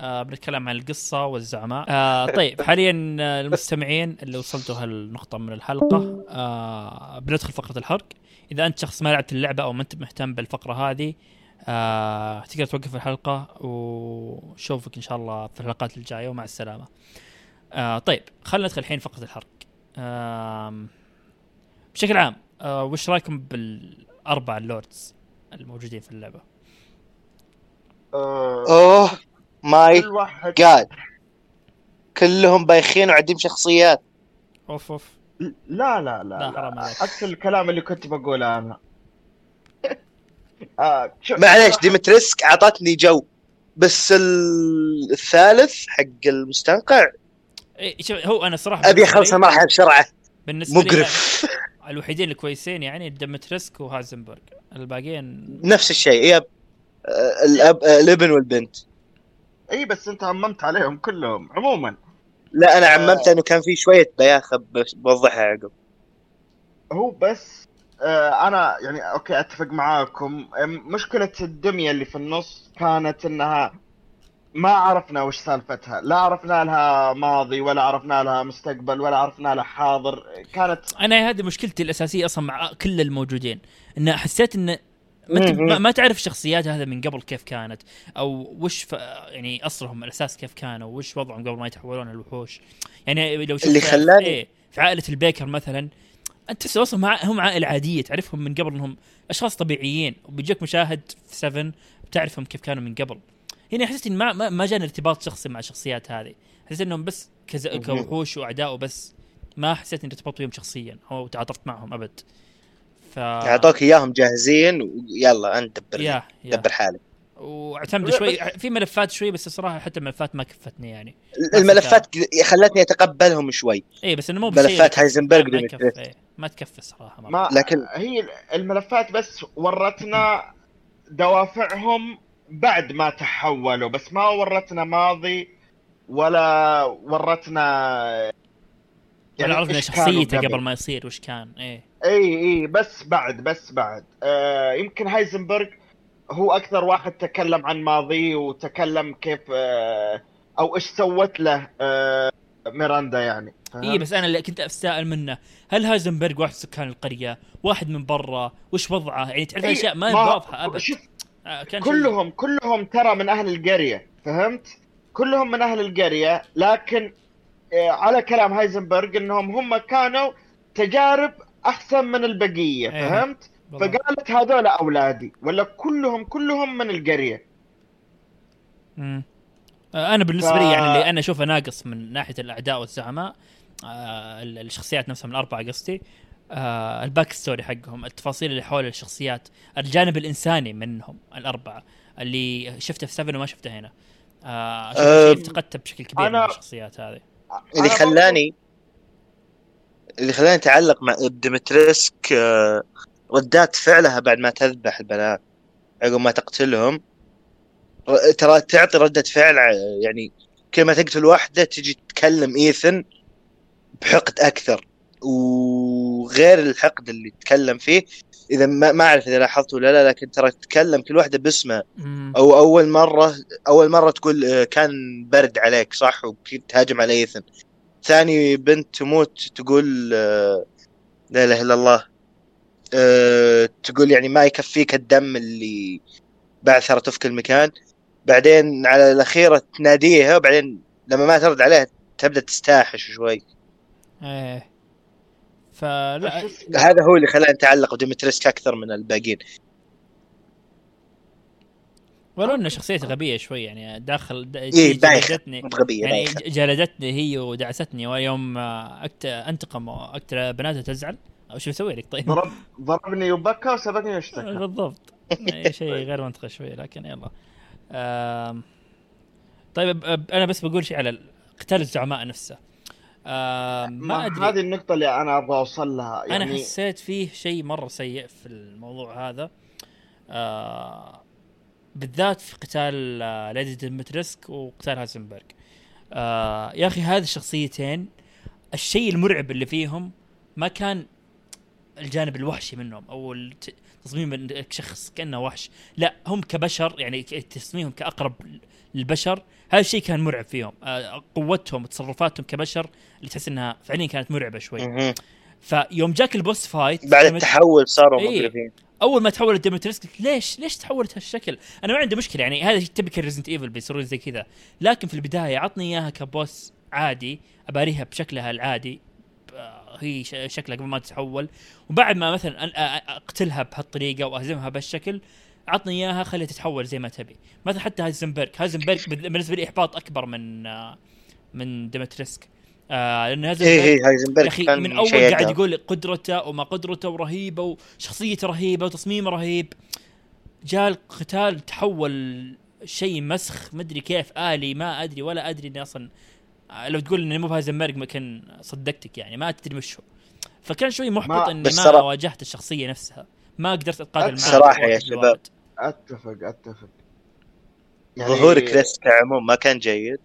آه بنتكلم عن القصة والزعماء. آه طيب حاليا آه، المستمعين اللي وصلتوا هالنقطة من الحلقة آه بندخل فقرة الحرق. إذا أنت شخص ما لعبت اللعبة أو ما أنت مهتم بالفقرة هذه آه تقدر توقف الحلقة وشوفك إن شاء الله في الحلقات الجاية ومع السلامة. آه طيب خلينا ندخل الحين فقرة الحرق. آه بشكل عام آه وش رأيكم بالأربع ال lords الموجودين في اللعبة؟ آه، oh. my god. كلهم بايخين وعندهم شخصيات. أوف أوف. لا لا لا, لا، حرام لا. عليك. عكس الكلام اللي كنت بقوله أنا. آه معليش ديمتريسك أعطتني جو. بس ال- الثالث حق المستنقع. إيه شوف هو أنا صراحة أبي أخلص المرحله بسرعة. بالنسبة لي مقرف. الوحيدين الكويسين يعني ديمتريسك وهازنبرغ. الباقيين نفس الشيء. هي آه، الاب آه، الابن والبنت. إي بس أنت عممت عليهم كلهم عموما. لا أنا عممت إنه كان في شوية بياخه بس بوضحها عقب. هو بس آه أنا يعني أوكي أتفق معاكم. مشكلة الدمية اللي في النص كانت إنها ما عرفنا وش سالفتها. لا عرفنا لها ماضي ولا عرفنا لها مستقبل ولا عرفنا لها حاضر. كانت أنا هذه مشكلتي الأساسية أصلا مع كل الموجودين. إن حسيت إن ما. ما, ما تعرف الشخصيات هذا من قبل كيف كانت أو وش ف... يعني أصلهم الأساس كيف كانوا وش وضعهم قبل ما يتحولون الوحوش يعني لو شفت اللي خلاني- إيه في عائلة البيكر مثلا أنت أصلا مع... هم عائلة عادية تعرفهم من قبل إنهم أشخاص طبيعيين وبيجيك مشاهد في 7 بتعرفهم كيف كانوا من قبل. هنا حسيت ان ما ما, ما جاني ارتباط شخصي مع الشخصيات هذه. حسيت إنهم بس كز... كوحوش وأعداء وبس. ما حسيت إني ارتبطت بهم شخصيا أو تعاطفت معهم أبد. ف اعطوك إياهم جاهزين ويلا أنت دبر يا يا. دبر حالك. واعتمدوا شوي في ملفات شوي بس الصراحه حتى الملفات ما كفتني يعني. الملفات خلتني أتقبلهم شوي. اي بس إنه مو ملفات هايزنبرغ ما- ديمتريس. إيه، ما تكفي الصراحه ما ما لكن- هي الملفات بس ورتنا دوافعهم بعد ما تحولوا بس ما ورتنا ماضي ولا ورتنا ولا عرفنا شخصيته قبل. ما يصير وش كان إيه. إي إي بس بعد بس بعد. آه يمكن هايزنبرغ هو أكثر واحد تكلم عن ماضيه وتكلم كيف آه أو إيش سوت له آه ميراندا يعني إي؟ بس أنا اللي كنت اتساءل منه. هل هايزنبرغ واحد سكان القرية؟ واحد من برا؟ وش وضعه؟ يعني تعرف أشياء ما واضحه أبد. شوف آه، كان كلهم كلهم ترى من أهل القرية فهمت؟ كلهم من أهل القرية لكن آه، على كلام هايزنبرغ إنهم هم كانوا تجارب أحسن من البقية إيه. فهمت؟ فقالت هذول أولادي ولا كلهم كلهم من القرية مم. آه، أنا بالنسبة ف- لي يعني اللي أنا أشوفه ناقص من ناحية الأعداء والزعماء آه ال- الشخصيات نفسها من الاربعه قصدي آه ال back story حقهم التفاصيل اللي حول الشخصيات الجانب الإنساني منهم الأربعة اللي شفته في 7 وما شفته هنا آه أه، افتقدته بشكل كبير أنا- من الشخصيات هذه اللي خلاني اللي خلاني أتعلق مع ديمتريسك آه، ردات فعلها بعد ما تذبح البنات عقب ما تقتلهم. ترى تعطي ردة فعل ع- يعني كل ما تقتل واحدة تجي تتكلم إيثن بحقد أكثر. وغير الحقد اللي تكلم فيه إذا ما ما أعرف إذا لاحظت ولا لا لكن ترى تتكلم كل واحدة باسمها مم. أو أول مرة أول مرة تقول آه، كان برد عليك صح؟ وتهاجم على إيثن. ثاني بنت تموت تقول آه، لا إله إلا الله آه، تقول يعني ما يكفيك الدم اللي بعثرته في كل مكان بعدين على الأخيرة تناديها وبعدين لما ما ترد عليها تبدأ تستاحش شوي. إيه. فلا؟ هذا هو اللي خلاني اتعلق بديمتريسك أكثر من الباقيين. ولو إن شخصيته غبية شوي يعني داخل د- إيه بايخة. جلدتني. يعني جلدتني هي ودعستني ويوم آه، أكت... أنتقم واقتل بناتها تزعل. أو شو أسوي لك؟ طيب. ضرب ضربني وبكى وسبقني واشتكى. بالضبط. يعني شيء غير منطقي شوي لكن يلا. آم، طيب أب- أنا بس بقول شيء على قتال الزعماء نفسه. آم، ما أدري. هذه النقطة اللي أنا أبغى أوصل لها. أنا يعني حسيت فيه شيء مرة سيء في الموضوع هذا. آه بالذات في قتال آه ليدي ديمتريسك وقتال هازنبرغ. آه يا أخي هذه الشخصيتين الشيء المرعب اللي فيهم ما كان الجانب الوحشي منهم أو تصميم إنك شخص كأنه وحش. لا هم كبشر يعني تصميمهم كأقرب للبشر. هذا الشيء كان مرعب فيهم. آه قوتهم وتصرفاتهم كبشر اللي تحس إنها فعليا كانت مرعبة شوي. فيوم جاك ال boss fight بعد التحول صاروا إيه. مقرفين أول ما تحولت ديمتريسك قلت ليش؟ ليش تحولت هالشكل؟ أنا ما عندي مشكلة يعني هذا typical Resident Evil بيصيرون زي كذا. لكن في البداية عطني إياها ك boss عادي أباريها بشكلها العادي. آه، هي شكلها قبل ما تتحول. وبعد ما مثلا أقتلها بهالطريقة وأهزمها بهالشكل عطني إياها خليها تتحول زي ما تبي. مثلا حتى هايزنبرغ. هايزنبرغ بال- بالنسبة لي إحباط أكبر من آه، من ديمتريسك آه لأن إيه هايزنبرغ إيه يا هايزنبرغ أخي كان من أول قاعد. يقول قدرته وما قدرته ورهيبه وشخصيته رهيبة وتصميمه رهيب. جاء القتال تحول شيء مسخ مدري كيف آلي ما أدري ولا أدري إني أصلا لو تقول إني مو بهازنبرغ ما كان صدقتك يعني ما تدري وش هو. فكان شوي محبط ما- اني ما واجهت الشخصية نفسها. ما قدرت اتقاتل معها بصراحة يا شباب. أتفق أتفق. ظهور كريس كعموم ما كان جيد؟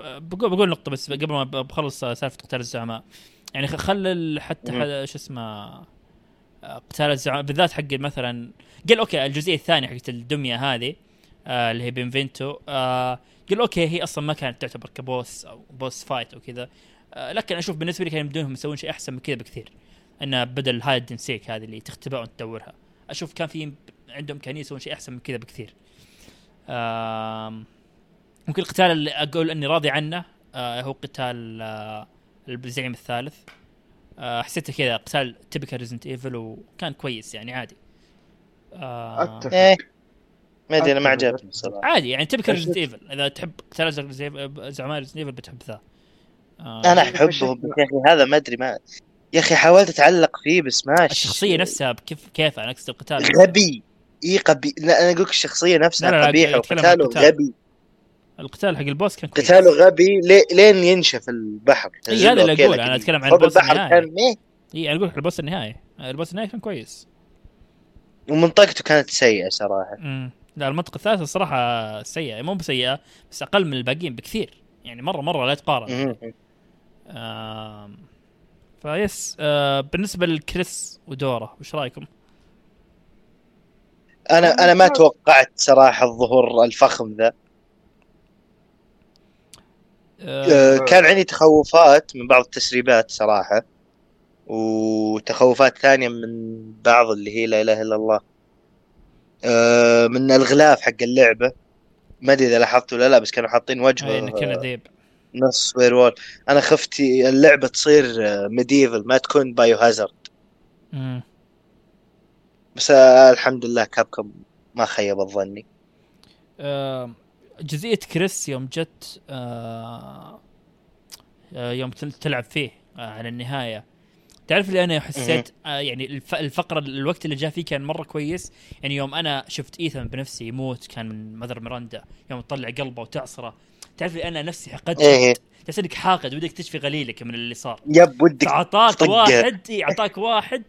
بقول بقول نقطة بس قبل ما بخلص سالفة قتال الزعماء. يعني خل حتى شو اسمه آه، قتال الزعماء بالذات حق مثلا قال أوكي الجزئية الثانية حقت الدمية هذه آه اللي هي بنفنتو آه قال أوكي هي أصلا ما كانت تعتبر ك boss أو boss fight أو كذا. آه لكن أشوف بالنسبة لي كانوا بدونهم يسوون شيء أحسن من كذا بكثير. انه بدل ال hide and seek هذه اللي تختبئ وأنت تدورها. أشوف كان في عندهم امكانيه يسوون شيء أحسن من كذا بكثير. آم، ممكن القتال اللي أقول إني راضي عنه آه هو قتال آه الزعيم الثالث. آه حسيته كذا قتال typical Resident Evil وكان كويس يعني عادي. آه أتفق. إيه. ما أدري أنا ما. عجبني صراحة. عادي يعني typical Resident Evil إذا تحب قتال زعماء Resident Evil بتحب ذا. آه أنا أحبه. يا أخي هذا ما أدري ما يا أخي حاولت أتعلق فيه بس ماشي الشخصية نفسها كيف كيف أنا أقصد القتال؟ غبي. اي غبي لا أنا أقول لك الشخصية نفسها قبيحة وقتاله. غبي. القتال حق ال boss كان كويس. قتاله غبي لي- لين ينشف البحر. إي هذا اللي أقول لكن أنا أتكلم عن ال boss البحر النهائي. كان إي أنا أقول لك ال boss النهائي. ال boss النهائي كان كويس. ومنطقته كانت سيئة صراحة. امم لا المنطقة الثالثة الصراحه سيئة. مو بسيئة بس أقل من الباقيين بكثير. يعني مره مرة لا تقارن. آم، فيس آه بالنسبة لكريس ودورة وش رأيكم؟ أنا أنا ما توقعت صراحة الظهور الفخم ذا. آه آه، كان عندي تخوفات من بعض التسريبات صراحة وتخوفات ثانية من بعض اللي هي لا إله إلا الله. آه، من الغلاف حق اللعبة. ما أدري إذا لاحظت ولا لا بس كانوا حاطين وجهه إيه، كان ذيب نص werewolf أنا خفت اللعبة تصير medieval ما تكون Biohazard. بس آه، الحمد لله Capcom ما خيبت ظني آه جزئية كريس يوم جت آه آه يوم تل- تلعب فيه آه على النهاية. تعرف اللي أنا حسيت؟ آه يعني الف الفقرة الوقت اللي جاء فيه كان مرة كويس. يعني يوم أنا شفت ايثن بنفسي يموت كان من مذر ميراندا. يوم تطلع قلبه وتعصره. تعرف اللي أنا نفسي حقدت؟ إيه. تحس إنك حاقد ودك تشفي غليلك من اللي صار. يب ودك اعطاك. واحد أعطاك واحد.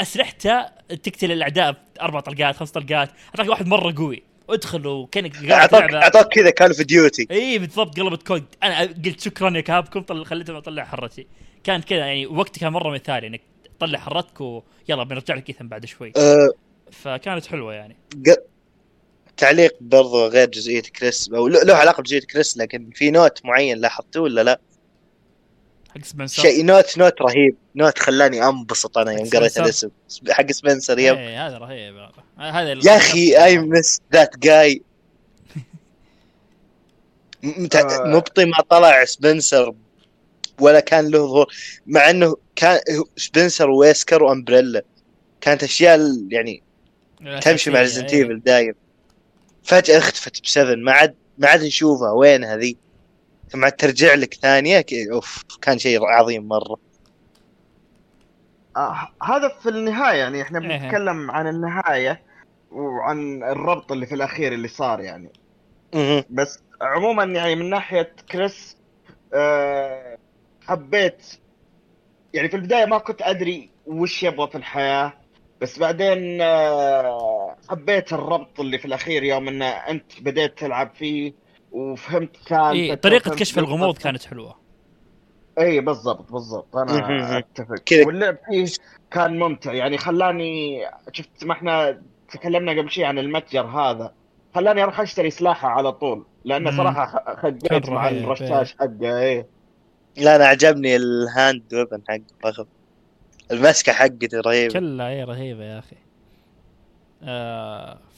اسلحته تقتل الأعداء أربع طلقات خمس طلقات. أعطاك واحد مرة قوي. ادخل وكانك قاعد اعطاك كذا كان في ديوتي إي بالضبط قلبت كود أنا قلت شكرا يا كابكم طل... خليتهم اطلع حرتي. كان كذا يعني وقتي كان مرة مثالي إنك تطلع حرتك ويلا بنرجع لك ايثن بعد شوي. أه فكانت حلوة يعني. ق- تعليق برضو غير جزئية كريس أو له علاقة بجزئية كريس لكن في نوت معين لاحظتوه ولا لا؟ حق سبنسر. شيء note، note رهيب. note خلاني أنبسط أنا يوم قريت؟ الاسم. حق سبنسر yep. إيه هذا رهيب. هذا يا أخي I miss that guy. مبطي ما طلع سبنسر ولا كان له ظهور. مع إنه كان سبنسر ويسكر وأمبريلا. كانت أشياء يعني تمشي مع ريزنت. ايفل دايم. فجأة اختفت ب seven ما عاد ما عاد نشوفها. وين هذه ثم عاد ترجع لك ثانية أوف كان شيء عظيم مرة آه هذا في النهاية يعني إحنا إيه. بنتكلم عن النهاية وعن الربط اللي في الأخير اللي صار يعني. بس عموما يعني من ناحية كريس آه حبيت يعني في البداية ما كنت أدري وش يبغى في الحياة بس بعدين آه حبيت الربط اللي في الأخير يوم إن أنت بديت تلعب فيه وفهمت كان إيه طريقة كشف الغموض كانت حلوة. إي بالضبط بالضبط. أنا أتفق. واللعب فيه كان ممتع. يعني خلاني شفت ما إحنا تكلمنا قبل شيء عن المتجر هذا. خلاني أروح أشتري سلاحة على طول. لأنه. صراحة خ- خجيت كان مع رهيب، الرشاش حقه إيه لا أنا عجبني الهاند weapon حق المسكة حقته رهيبة. كلها اي رهيبة يا أخي.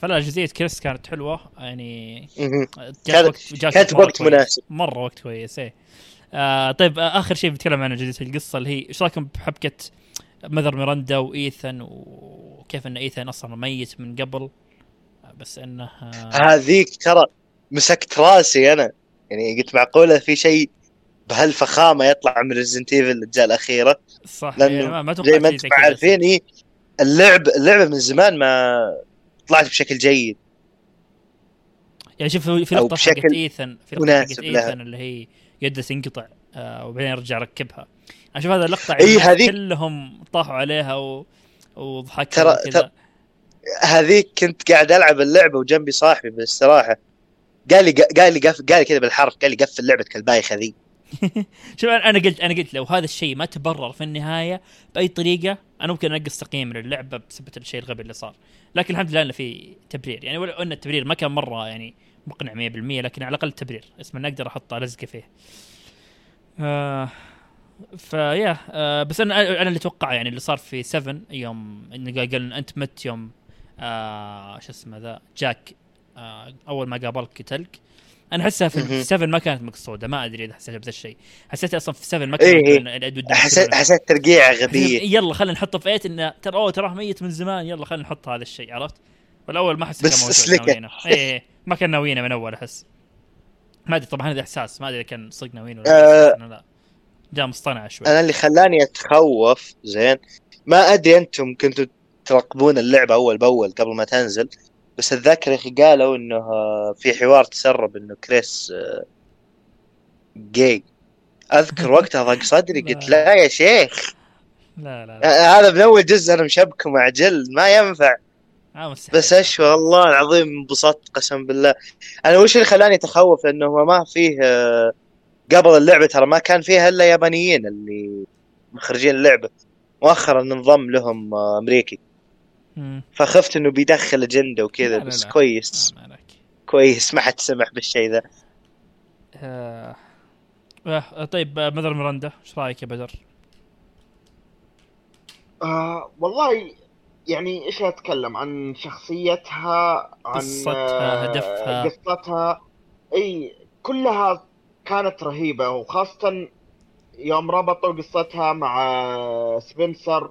فلا جزئية كريس كانت حلوة يعني. جات كانت- وقت جات كويس. مناسب. مرة وقت كويس إيه آه طيب آه آخر شيء بنتكلم عنه جزئيه القصة اللي هي إيش رأيكم بحبكة مذر ميراندا وايثن وكيف إن ايثن أصلا ميت من قبل آه، بس إنه آه هذيك ترى مسكت رأسي أنا يعني قلت معقولة في شيء بهالفخامة يطلع من ريزنت ايفل الأجزاء الأخيرة صح لأنه يعني ما, زي ما أنتم عارفين إيه اللعب اللعبة من زمان ما طلعت بشكل جيد يعني شوف في- حقت بشكل إيثن في لقطة حقت. إيثن اللي هي يده تنقطع آه وبعدين يرجع يركبها أشوف هذا اللقطة إي، الناس هذيك- كلهم طاحوا عليها و... وضحكوا ترى-. ترى- هذيك كنت قاعد ألعب اللعبة وجنبي صاحبي بالاستراحة قال لي قال لي قف قال لي كذا بالحرف قال لي قفل لعبتك البايخة ذي شوف أنا قلت أنا قلت لو هذا الشيء ما تبرر في النهاية بأي طريقة أنا ممكن أنقص تقييم للعبه بسبب الشيء الغبي اللي صار. لكن الحمد لله إنه في تبرير. يعني ولو إن التبرير ما كان مرة يعني مقنع 100% لكن على الأقل تبرير. اسمه إني أقدر أحط لزقه فيه. آه فيا آه بس أنا أنا اللي أتوقع يعني اللي صار في 7 يوم قال أنت مت يوم آه شو اسمه ذا جاك آه أول ما قابلك قتلك أنا احسها في مهم. 7 ما كانت مقصودة ما أدري إذا حسيتها بذا الشيء حسيت أصلا في 7 ما كان إيه، إيه. حسيت حسيت ترقيعه غبيه يلا خلينا نحطه في 8 إنه ترى أوه تراه ميت من زمان يلا خلينا نحط هذا الشيء عرفت؟ والأول ما كان بس. ناويينه اي إيه، ما كان ناويينه من أول أحس ما أدري طبعا هذا إحساس ما أدري إذا كان صدق ناويين ولا إنه لا جاء مصطنع شوي أنا اللي خلاني أتخوف زين ما أدري أنتم كنتوا تراقبون اللعبة أول بأول قبل ما تنزل بس اتذكر يا أخي قالوا إنه آه، في حوار تسرب إنه كريس آه، جاي. أذكر وقتها ضاق صدري قلت لا. يا شيخ. لا لا آه، لا هذا من أول جزء أنا مشبكه مع جلد ما ينفع. آه مستحيل. بس أشوى والله العظيم انبسطت قسم بالله. أنا وش اللي خلاني أتخوف؟ إنه ما فيه آه، قبل اللعبة ترى ما كان فيها إلا يابانيين اللي مخرجين اللعبة. مؤخرا انضم لهم آه، أمريكي. مم. فخفت إنه بيدخل أجندة لا، وكذا لا، بس لا. كويس ما عليك كويس ما حد سمح بالشيء ذا آه. آه. طيب آه، مدر ميراندا إيش رأيك يا بدر؟ آه والله يعني إيش أتكلم عن شخصيتها عن قصتها، آه، هدفها. قصتها إي كلها كانت رهيبة وخاصة يوم ربطوا قصتها مع سبنسر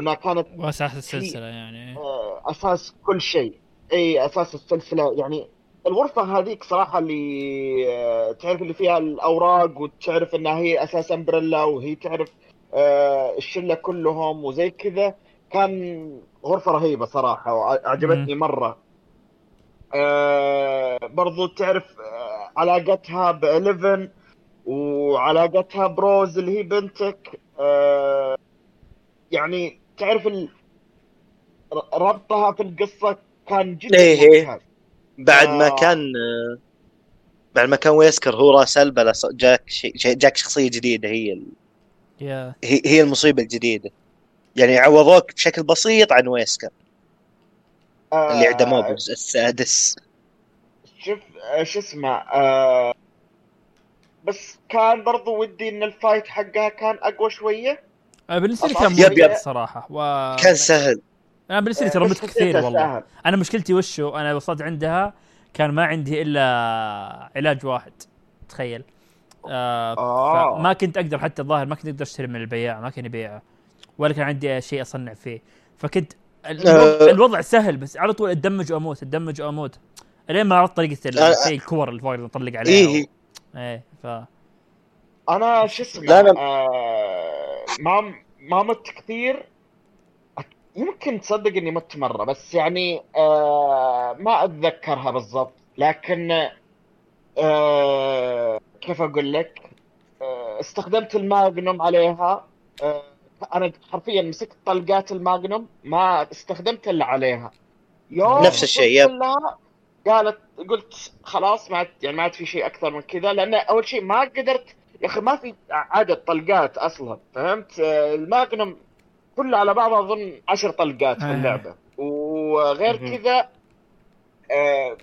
وإنها كانت واساس السلسلة يعني. آه، أساس كل شيء. أي أساس السلسلة. يعني الغرفة هذيك صراحة اللي آه، تعرف اللي فيها الأوراق وتعرف إنها هي أساس أمبريلا وهي تعرف آه، الشلة كلهم وزي كذا كان غرفة رهيبة صراحة وعجبتني مرة. آه، برضو تعرف علاقتها بإليفن وعلاقتها بروز اللي هي بنتك. يعني تعرف ال... ربطها في القصة كان جدا إيه إيه. ممتاز. بعد ما آه. كان آه، بعد ما كان ويسكر هو راس البلا جاك شي... جاك شخصية جديدة هي ال... يا هي هي المصيبة الجديدة. يعني عوضوك بشكل بسيط عن ويسكر. آه، اللي اعدموه بالجزء السادس. شوف آه، شو اسمه آه، بس كان برضو ودي إن ال fight حقها كان أقوى شوية. آه، بالنسبة لي كان yep- yep. ممتاز صراحة و... كان سهل أنا بالنسبة لي ترى بس مت كثير والله سهل. أنا مشكلتي وشو أنا وصلت عندها كان ما عندي إلا علاج واحد تخيل آه آه. ما كنت أقدر حتى الظاهر ما كنت أقدر أشتري من البياع ما كان يبيعه ولا كان عندي شيء أصنع فيه فكنت الوضع, آه. الوضع سهل بس على طول أتدمج وأموت أتدمج وأموت إلين ما عرفت طريقة آه. الكور اللي فوق نطلق عليها إيه. و... إيه ف أنا شو اسمه لا، أنا- آه ما ما مت كثير. يمكن تصدق إني مت مرة بس يعني آه ما أتذكرها بالضبط. لكن آه كيف أقول لك؟ آه استخدمت الماجنوم عليها. آه أنا حرفيا مسكت طلقات الماجنوم ما استخدمت إلا عليها. يوم نفس الشيء،. لها قالت قلت خلاص ما عاد يعني ما عاد في شيء أكثر من كذا لأن أول شيء ما قدرت يا أخي ما في عدد طلقات أصلا فهمت الماجنوم كله على بعضه أظن عشر طلقات في آه. اللعبة وغير. كذا آه،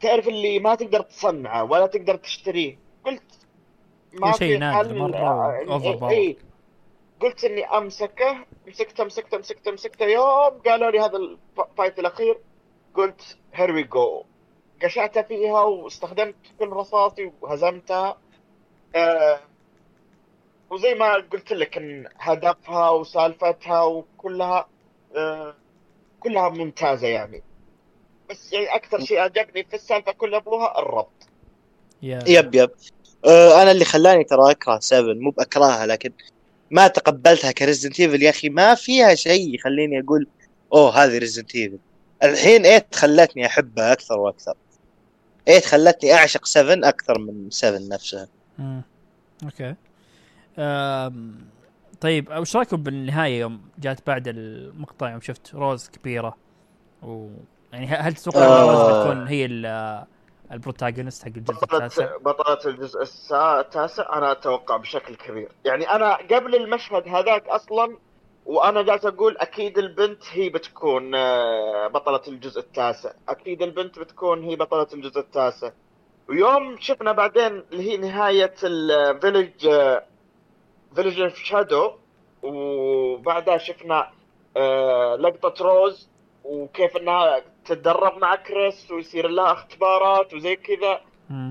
تعرف اللي ما تقدر تصنعه ولا تقدر تشتريه قلت ما شيء في نادر حل مرة آه،. إيه. قلت إني أمسكه مسكته مسكته مسكته مسكته يوم قالوا لي هذا ال fight الأخير قلت here we go قشعت فيها واستخدمت كل رصاصي وهزمتها آه وزي ما قلت لك إن هدفها وسالفتها وكلها آه كلها ممتازة يعني. بس يعني أكثر شيء عجبني في السالفة كلها أبوها الربط. yeah. yep yep. آه أنا اللي خلاني ترى أكره 7 مو بأكرهها لكن ما تقبلتها كريزدنت إيفل يا أخي. ما فيها شيء يخليني أقول oh هذه ريزدنت إيفل. الحين 8 خلتني أحبها أكثر وأكثر. 8 خلتني أعشق 7 أكثر من 7 نفسها. okay. آم، طيب وش رأيكم بالنهاية يوم جات بعد المقطع يوم شفت روز كبيرة؟ و يعني هل تتوقع إن روز آه. بتكون هي ال- protagonist حق الجزء التاسع؟ بطلة الجزء التاسع؟ أنا أتوقع بشكل كبير. يعني أنا قبل المشهد هذاك أصلا وأنا جالس أقول أكيد البنت هي بتكون آه، بطلة الجزء التاسع. أكيد البنت بتكون هي بطلة الجزء التاسع. ويوم شفنا بعدين اللي هي نهاية ال village، village of shadow وبعدها شفنا آه، لقطة روز وكيف إنها تتدرب مع كريس ويصير لها اختبارات وزي كذا.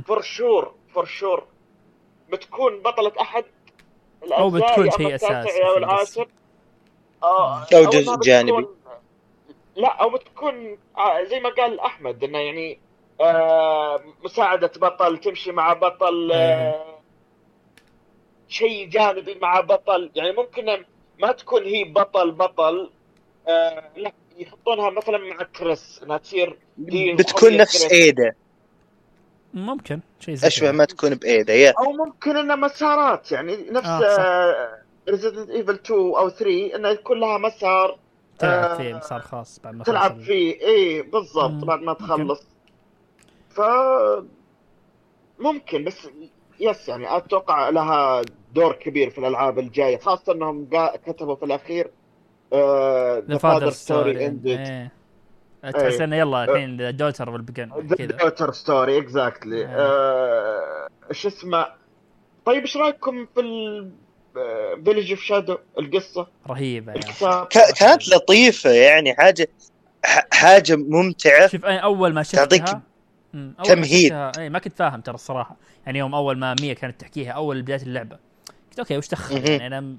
for sure for sure بتكون بطلة أحد أو بتكون شيء التاسع أساسي أو في العاشر آه، أو جزء جانبي. لا أو بتكون آه، زي ما قال أحمد إنه يعني آه، مساعدة بطل تمشي مع بطل آه، شيء جانبي مع بطل يعني ممكن ما تكون هي بطل بطل آه، لا يحطونها مثلا مع كريس إنها تصير هي بتكون نفس كريس. ايدا ممكن شيء زي أشبه. ما تكون بايدا يا أو ممكن إنها مسارات يعني نفس آه،. ريزيدنت ايفل 2 أو 3 إنه يكون لها مسار تلعب آه، فيه مسار خاص بعد ما تلعب فيه اي بالضبط بعد ما. تخلص ف ممكن بس يس يعني أتوقع لها دور كبير في الألعاب الجاية خاصة إنهم قا- كتبوا في الأخير آه، the story، story ended. تحس. إنه يلا الحين the daughter will begin the daughter story exactly آه. شو اسمه؟ طيب إيش رأيكم في village of shadow القصة؟ رهيبة ك- كانت لطيفة يعني حاجة ح- حاجة ممتعة. شوف أنا أول ما شفتها تعطيك تمهيد. اي ما كنت فاهم ترى الصراحة. يعني يوم أول ما مية كانت تحكيها أول بداية اللعبة. قلت okay وش دخل. يعني أنا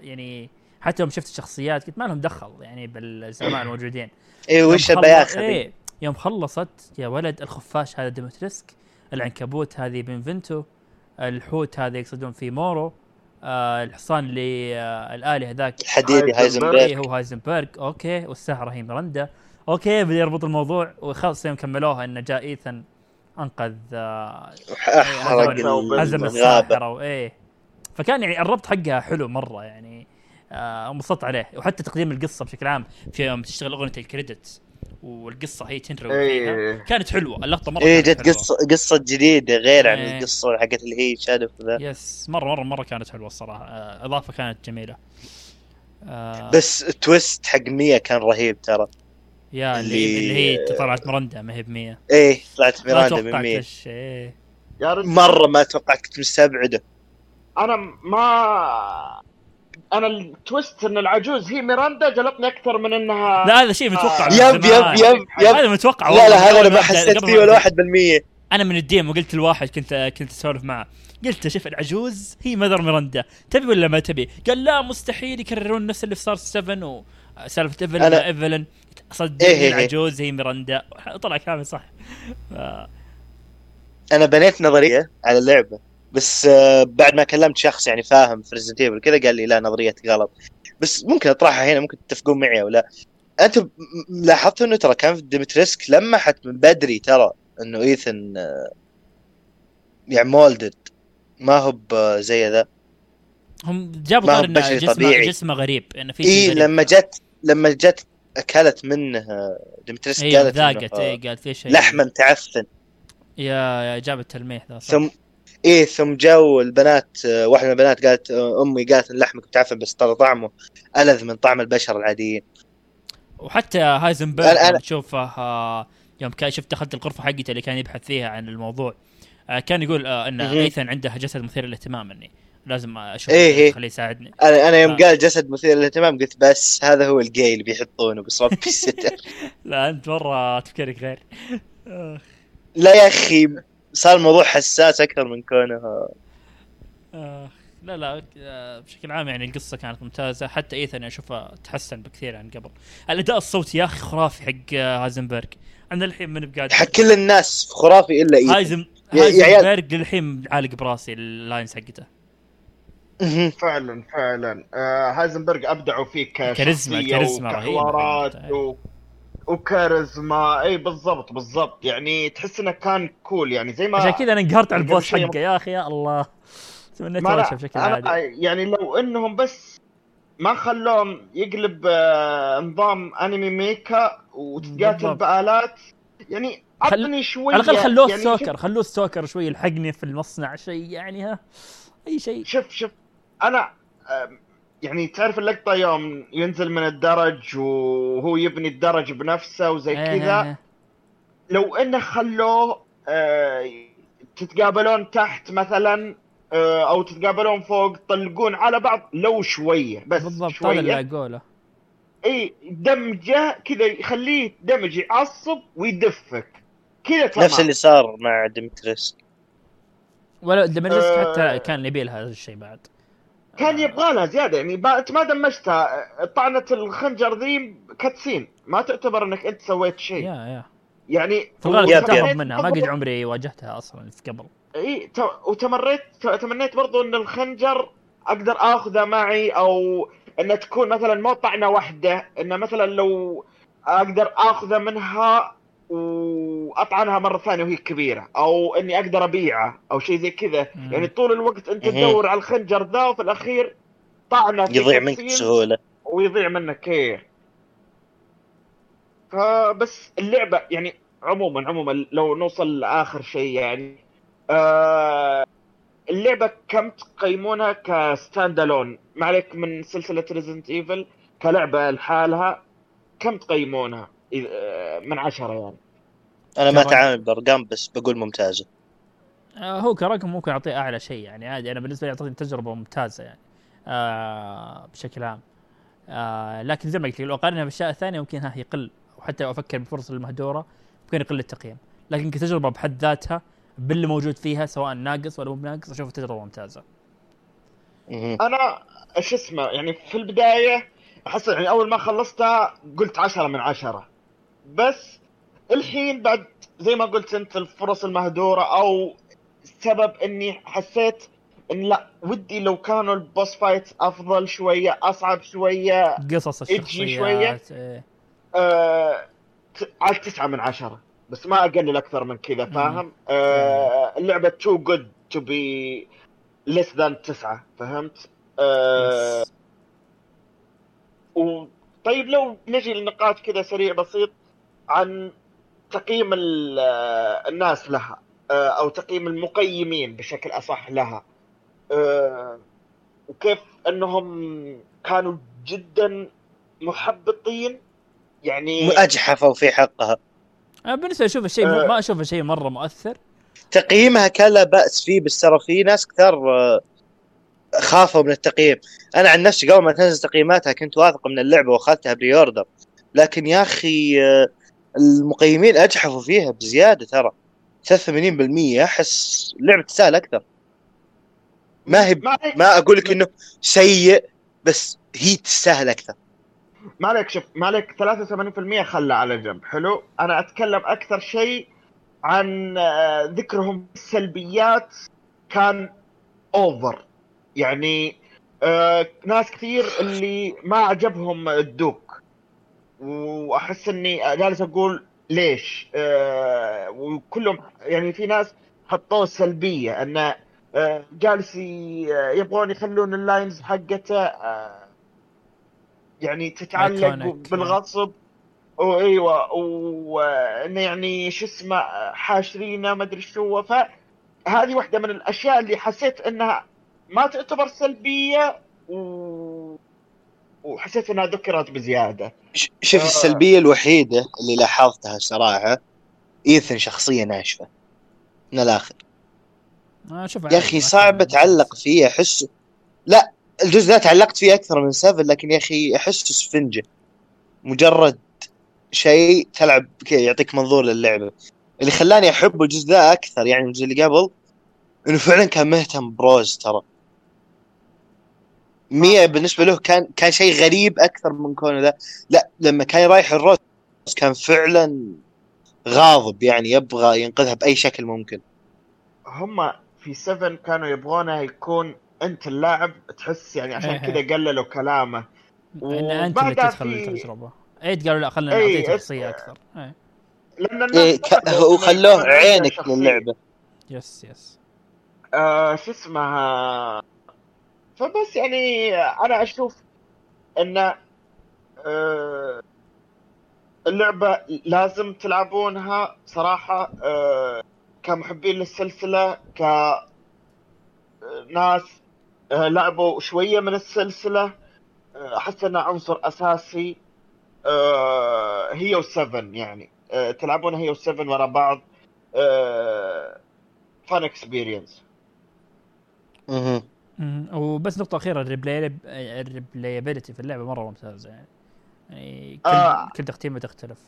يعني حتى يوم شفت الشخصيات قلت ما لهم دخل يعني بالزعماء الموجودين اي وش بياخذ إيه يوم خلصت يا ولد الخفاش هذا ديمتريسك العنكبوت هذه بينفينتو الحوت هذا يقصدون في مورو آه الحصان اللي آه الالي هذاك الحديدي هايزنبرغ. هايزنبرغ. هو هايزنبرغ. okay والساحره هي ميرندا okay بدا يربط الموضوع. وخلص يوم كملوها انه جاء ايثن أنقذ آه حرق هزم هزم الغابة. الساحرة وايه فكان يعني الربط حقها حلو مرة يعني آه، انبسطت عليه. وحتى تقديم القصة بشكل عام في يوم تشتغل أغنية ال credit والقصة هي تنروي فيها إيه. كانت حلوة. اللقطة مرة إيه جت. قصه قصة جديدة غير عن إيه. القصة حقت اللي هي shadow ذا. yes مره مره مرة كانت حلوة الصراحة. آه، إضافة كانت جميلة. آه. بس ال twist حق ميا كان رهيب ترى. يا اللي اللي- هي طلعت مرندا ما هي ب 100 إيه طلعت ما ميراندا من توقعت 100 وش إيه. يا رجل. مرة ما توقعت كنت مستبعده. أنا ما أنا ال twist إن العجوز هي ميراندا جلطني أكثر من إنها لا هذا شيء متوقع. من yep. yep yep yep. هذا متوقع لا والله. لا هذا أنا ما حسيت فيه ولا أبدأ. واحد بالمية. أنا من ال demo وقلت لواحد كنت كنت أسولف معه. قلت له شوف العجوز هي Mother ميرندا تبي ولا ما تبي؟ قال لا مستحيل يكررون نفس اللي في صار 7 وسالفه ايفلين أنا- ما ايفلين صدقني إيه إيه إيه. العجوز هي ميرندا طلع كلامي صح آه، أنا بنيت نظرية على اللعبة بس آه، بعد ما كلمت شخص يعني فاهم في ريزنت ايفل كذا قال لي لا نظريتك غلط بس ممكن أطرحها هنا ممكن تتفقون معي أو لا أنتم لاحظتوا إنه ترى كان في ديمتريسك لمحت من بدري ترى إنه إيثن آه، يعني molded ما هو زي ذا هم جابوا طاري إنه جسمه. جسمه غريب إنه في اي. لما جت لما جت أكلت منه آه، ديمتريسك اي قالت ذاقت آه، اي قالت في شيء لحمه متعفن yeah yeah جاب التلميح ذا صح. ثم إيه ثم جو البنات آه، واحدة من البنات قالت آه، أمي قالت إن لحمك متعفن بس ترى طعمه ألذ من طعم البشر العاديين وحتى هايزنبرغ أنا- أنا- تشوفه آه، يوم كان شفت دخلت الغرفة حقته اللي كان يبحث فيها عن الموضوع آه، كان يقول آه، إن. أيثن عنده جسد مثير للاهتمام إني لازم أشوف إيه إيه. خليه يساعدني. أنا أنا يوم. قال جسد مثير للاهتمام قلت بس هذا هو الجاي اللي بيحطونه بس ربي الستر لا أنت مرة تفكيرك غير. آه، لا يا أخي صار الموضوع حساس أكثر من كونه. آه، لا لا آه، بشكل عام يعني القصة كانت ممتازة. حتى ايثن اشوفها تحسن بكثير عن قبل. الأداء الصوتي يا أخي خرافي حق هايزنبرغ أنا الحين من بقاعد حق كل الناس خرافي إلا ايثن هايزن. هايزنبرغ للحين عالق براسي ال lines حقته. فعلا فعلا. آه هايزنبرغ أبدعوا فيه كاريزما- كاريزما حقته. و... وكاريزما. إي بالضبط بالضبط. يعني تحس إنه كان كول يعني زي ما عشان كذا أنا انقهرت على البوس شوي- حقه. يا أخي يا الله. تمنيت ما بشكل عادي. يعني لو إنهم بس ما خلوهم يقلب آه، نظام أنمي ميكا وتقاتل. بآلات يعني عطني شوية على الأقل خلوه يعني السوكر خلوه السوكر شوي يلحقني في المصنع. شيء يعني ها. أي شيء. شوف شوف. أنا يعني تعرف اللقطة يوم ينزل من الدرج وهو يبني الدرج بنفسه وزي إيه، كذا؟ إيه، لو إنه خلوه آه، تتقابلون تحت مثلا آه، أو تتقابلون فوق تطلقون على بعض لو شوية بس بالضبط هذا شوية. اللي أقوله. إي damage ه كذا يخليه damage يعصب ويدفك. كذا تمام. نفس اللي صار مع ديمتريس. ولا دمجست آه. حتى كان يبي هذا الشيء بعد. كان يبغى لها زيادة يعني أنت ما دمجتها. طعنة الخنجر ذي كاتسين. ما تعتبر إنك أنت سويت شيء. يا يا. يعني في الغالب منها. ما قد عمري واجهتها أصلا في قبل. إي وتمريت تمنيت برضو إن الخنجر أقدر آخذه معي أو إن تكون مثلا مو طعنة واحدة إن مثلا لو أقدر آخذه منها وأطعنها مرة ثانية وهي كبيرة أو إني أقدر أبيعه أو شيء زي كذا. مم. يعني طول الوقت أنت. تدور على الخنجر ذا وفي الأخير طعنه في يضيع منك بسهولة. ويضيع منك إيه. فبس اللعبة يعني عموما عموما لو نوصل لآخر شيء يعني آه اللعبة كم تقيمونها ك stand alone ما عليك من سلسلة ريزنت ايفل كلعبة لحالها كم تقيمونها؟ من عشرة يعني. أنا ما. أتعامل بأرقام بس بقول ممتازة. آه، هو كرقم ممكن اعطيه أعلى شيء يعني عادي. أنا بالنسبة لي أعطيني تجربة ممتازة يعني آه بشكل عام. آه لكن زي ما قلت لك لو أقارنها بالاشياء الثانية ممكن ها يقل. وحتى لو أفكر بالفرص المهدورة ممكن يقل التقييم. لكن كتجربة بحد ذاتها باللي موجود فيها سواء ناقص ولا مو بناقص أشوف تجربة ممتازة. أنا إيش اسمه يعني في البداية أحس يعني أول ما خلصتها قلت عشرة من عشرة. بس الحين بعد زي ما قلت انت الفرص المهدورة أو سبب اني حسيت إن لا ودي لو كانوا ال boss fight افضل شوية اصعب شوية قصص الشخصيات إيه. آه على تسعة من عشرة بس ما أقلل أكثر من كذا فاهم آه اللعبة too good to be less than تسعة فهمت آه. و... طيب لو نجي لنقاط كذا سريع بسيط عن تقييم ال- الناس لها آه، أو تقييم المقيمين بشكل أصح لها. آه، وكيف أنهم كانوا جدا محبطين يعني اجحفوا في حقها. أنا بالنسبة لي أشوف الشيء آه. ما اشوفه شيء مرة مؤثر. تقييمها كان لا بأس فيه بس ترى في ناس كثر خافوا من التقييم. أنا عن نفسي قبل ما تنزل تقييماتها كنت واثق من اللعبة وأخذتها pre-order لكن يا أخي المقيمين أجحفوا فيها بزيادة ترى. 83% أحس اللعبه تستاهل أكثر. ما هي ما أقول لك إنه سيء بس هي تستاهل أكثر. ما عليك شوف ما عليك 83% خلى على جنب. حلو؟ أنا أتكلم أكثر شيء عن آه، ذكرهم السلبيات كان over يعني آه، ناس كثير اللي ما عجبهم ال Duke وأحس إني جالس أقول ليش؟ آه، وكلهم يعني في ناس حطوه سلبية انه آه، جالس يبغون يخلون ال lines حقته آه، يعني تتعلق. بالغصب. وايوه وانه يعني شو اسمه حاشرينه ما أدري شو. فهذه واحدة من الأشياء اللي حسيت إنها ما تعتبر سلبية و... وحسيت إنها ذكرت بزيادة. ش- شوف آه. السلبية الوحيدة اللي لاحظتها صراحة ايثن شخصية ناشفة. من الآخر. أنا أشوف يا أخي صعب اتعلق فيه أحس لا الجزء ده تعلقت فيه أكثر من سفن لكن يا أخي احسه سفنجة. مجرد شيء تلعب كذا يعطيك منظور للعبة. اللي خلاني أحب الجزء ذا أكثر يعني من الجزء اللي قبل إنه فعلا كان مهتم بروز ترى. مية بالنسبة له كان كان شيء غريب أكثر من كونه ذا لا لما كان رايح الروز كان فعلا غاضب يعني يبغى ينقذها بأي شكل ممكن. هم في 7 كانوا يبغونه يكون أنت اللاعب تحس يعني عشان إيه. كذا قللوا كلامه. ان أنت اللي وبعدها تدخل في- التجربه ايد قالوا لا خلينا إيه، نعطيه شخصية إيه. أكثر. إيه. لأن إيه وخلوه عينك. للعبة. يس يس. آه شو اسمها؟ فبس يعني أنا أشوف إن آه اللعبة لازم تلعبونها صراحة آه كمحبين للسلسلة ك ناس آه لعبوا شوية من السلسلة آه، أحس إنها عنصر أساسي هي و7 يعني تلعبون هي و7 ورا بعض fun experience. وبس نقطة أخيرة ال replay ال replayability في اللعبة مرة ممتازة يعني. يعني كل آه. كل تختيمة تختلف.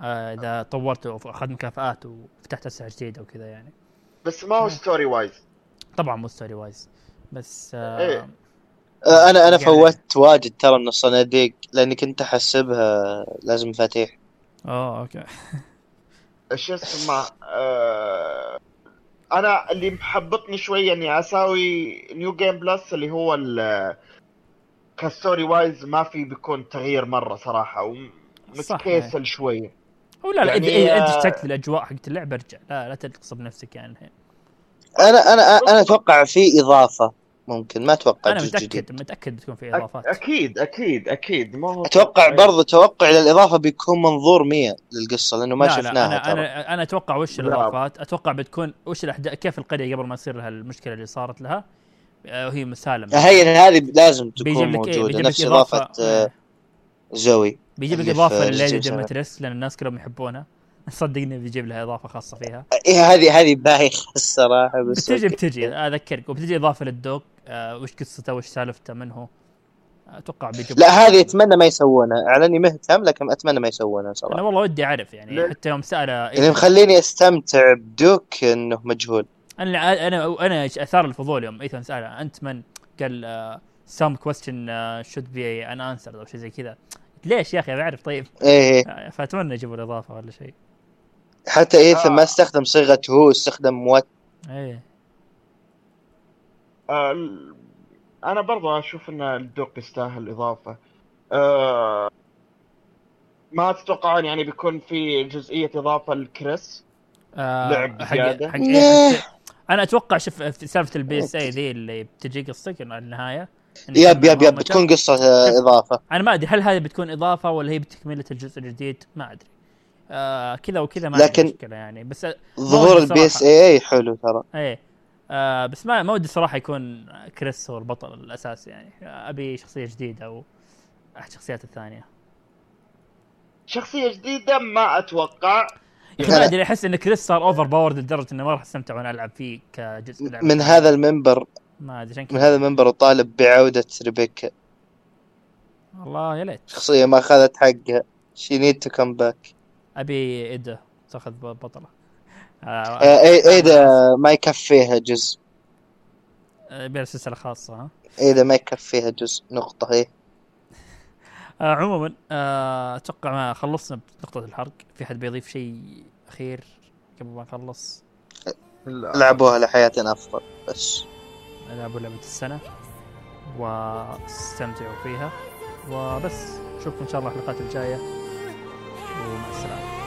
آه إذا طورت وأخذت مكافآت وفتحت أسلحة جديدة وكذا يعني. بس ما هو story wise طبعا مو story wise بس آه إيه. آه، أنا أنا يعني- فوتت واجد ترى من الصناديق لأني كنت أحسبها لازم مفاتيح. آه okay. شو اسمه آه أنا اللي محبطني شوية إني أسوي new game plus اللي هو ال ك story wise ما في بيكون تغيير مرة صراحة ومتكيسل شوية. هو لا لا يعني، إذا أنت آه، اشتقت للأجواء حقت اللعبة ارجع لا لا تغصب نفسك يعني. الحين أنا أنا أنا أتوقع في إضافة. ممكن ما أتوقع أنا جزء جديد. متأكد متاكد بتكون في إضافات. أكيد أكيد أكيد. ما هو أتوقع برضو توقع للاضافه بيكون منظور 100 للقصة لأنه ما لا لا شفناها أنا ترى. أنا أنا أتوقع وش لا. الإضافات؟ أتوقع بتكون وش الاحداث كيف القرية قبل ما تصير لها المشكلة اللي صارت لها؟ آه، وهي مسالمة. هي هذه لازم بيجيب تكون لك إيه؟ موجودة بيجيب لك نفس إضافة إضافة. آه، زوي بيجيب لك إضافة لل Lady. Dimitrescu لأن الناس كلهم يحبونها صدقني بيجيب لها إضافة خاصة فيها. إيه هذه هذه بايخه الصراحة بس بتجي. بتجي أذكرك. وبتجي إضافة للدوق. آه وش قصته وش سالفته من هو؟ أتوقع بيجيب لا هذه أتمنى ما يسوونها. على إني مهتم لكن أتمنى ما يسوونها أنا صراحة والله ودي أعرف يعني ليه؟ حتى يوم سأله اللي مخليني أستمتع ب Duke إنه مجهول. أنا أنا أنا أثار الفضول يوم ايثن سأله أنت من؟ قال some question should be unanswered أو شيء زي كذا. ليش يا أخي؟ بعرف طيب. إيه آه، فأتمنى يجيبوا الإضافة ولا شيء. حتى ايثن آه. ما استخدم صيغة هو استخدم what إيه. أنا برضو أشوف إن الدوق يستاهل اضافه آه ما تتوقعون يعني بيكون في جزئية إضافة لكريس؟ آه، لعب؟ حق إيه حق أنا أتوقع شوف في سالفة ال BSAA اللي بتجي قصتك النهاية yep yep yep. بتكون قصة آه، إضافة. أنا ما أدري هل هذه بتكون إضافة ولا هي بتكملة الجزء الجديد؟ ما أدري. آه كذا وكذا ما لكن- مشكلة يعني. بس ظهور ال BSAA حلو ترى. إيه. آه بس ما ما ودي صراحة يكون كريس هو البطل الاساسي يعني. أبي شخصية جديدة أو أحد الشخصيات الثانية. شخصية جديدة ما أتوقع. يا أخي ما أنا- أدري أحس إن كريس صار overpowered لدرجة إني ما راح أستمتع وأنا ألعب فيه كجزء لعبة. من هذا المنبر ما أدري عشان من هذا المنبر اطالب بعودة ريبيكا. والله يا ليت. شخصية ما أخذت حقها. she need to come back أبي ايدا تاخذ بطلة. آه اي ايدا ما يكفيها جزء؟ ابي سلسله خاصة ها؟ ايدا ما يكفيها جزء نقطة هي آه عموما آه أتوقع ما خلصنا بنقطة الحرق. في حد بيضيف شيء أخير قبل ما نخلص؟ لعبوها لحياه أفضل بس. ألعبوا لعبة السنة واستمتعوا فيها. وبس نشوفكم إن شاء الله الحلقات الجاية. ومع السلامة.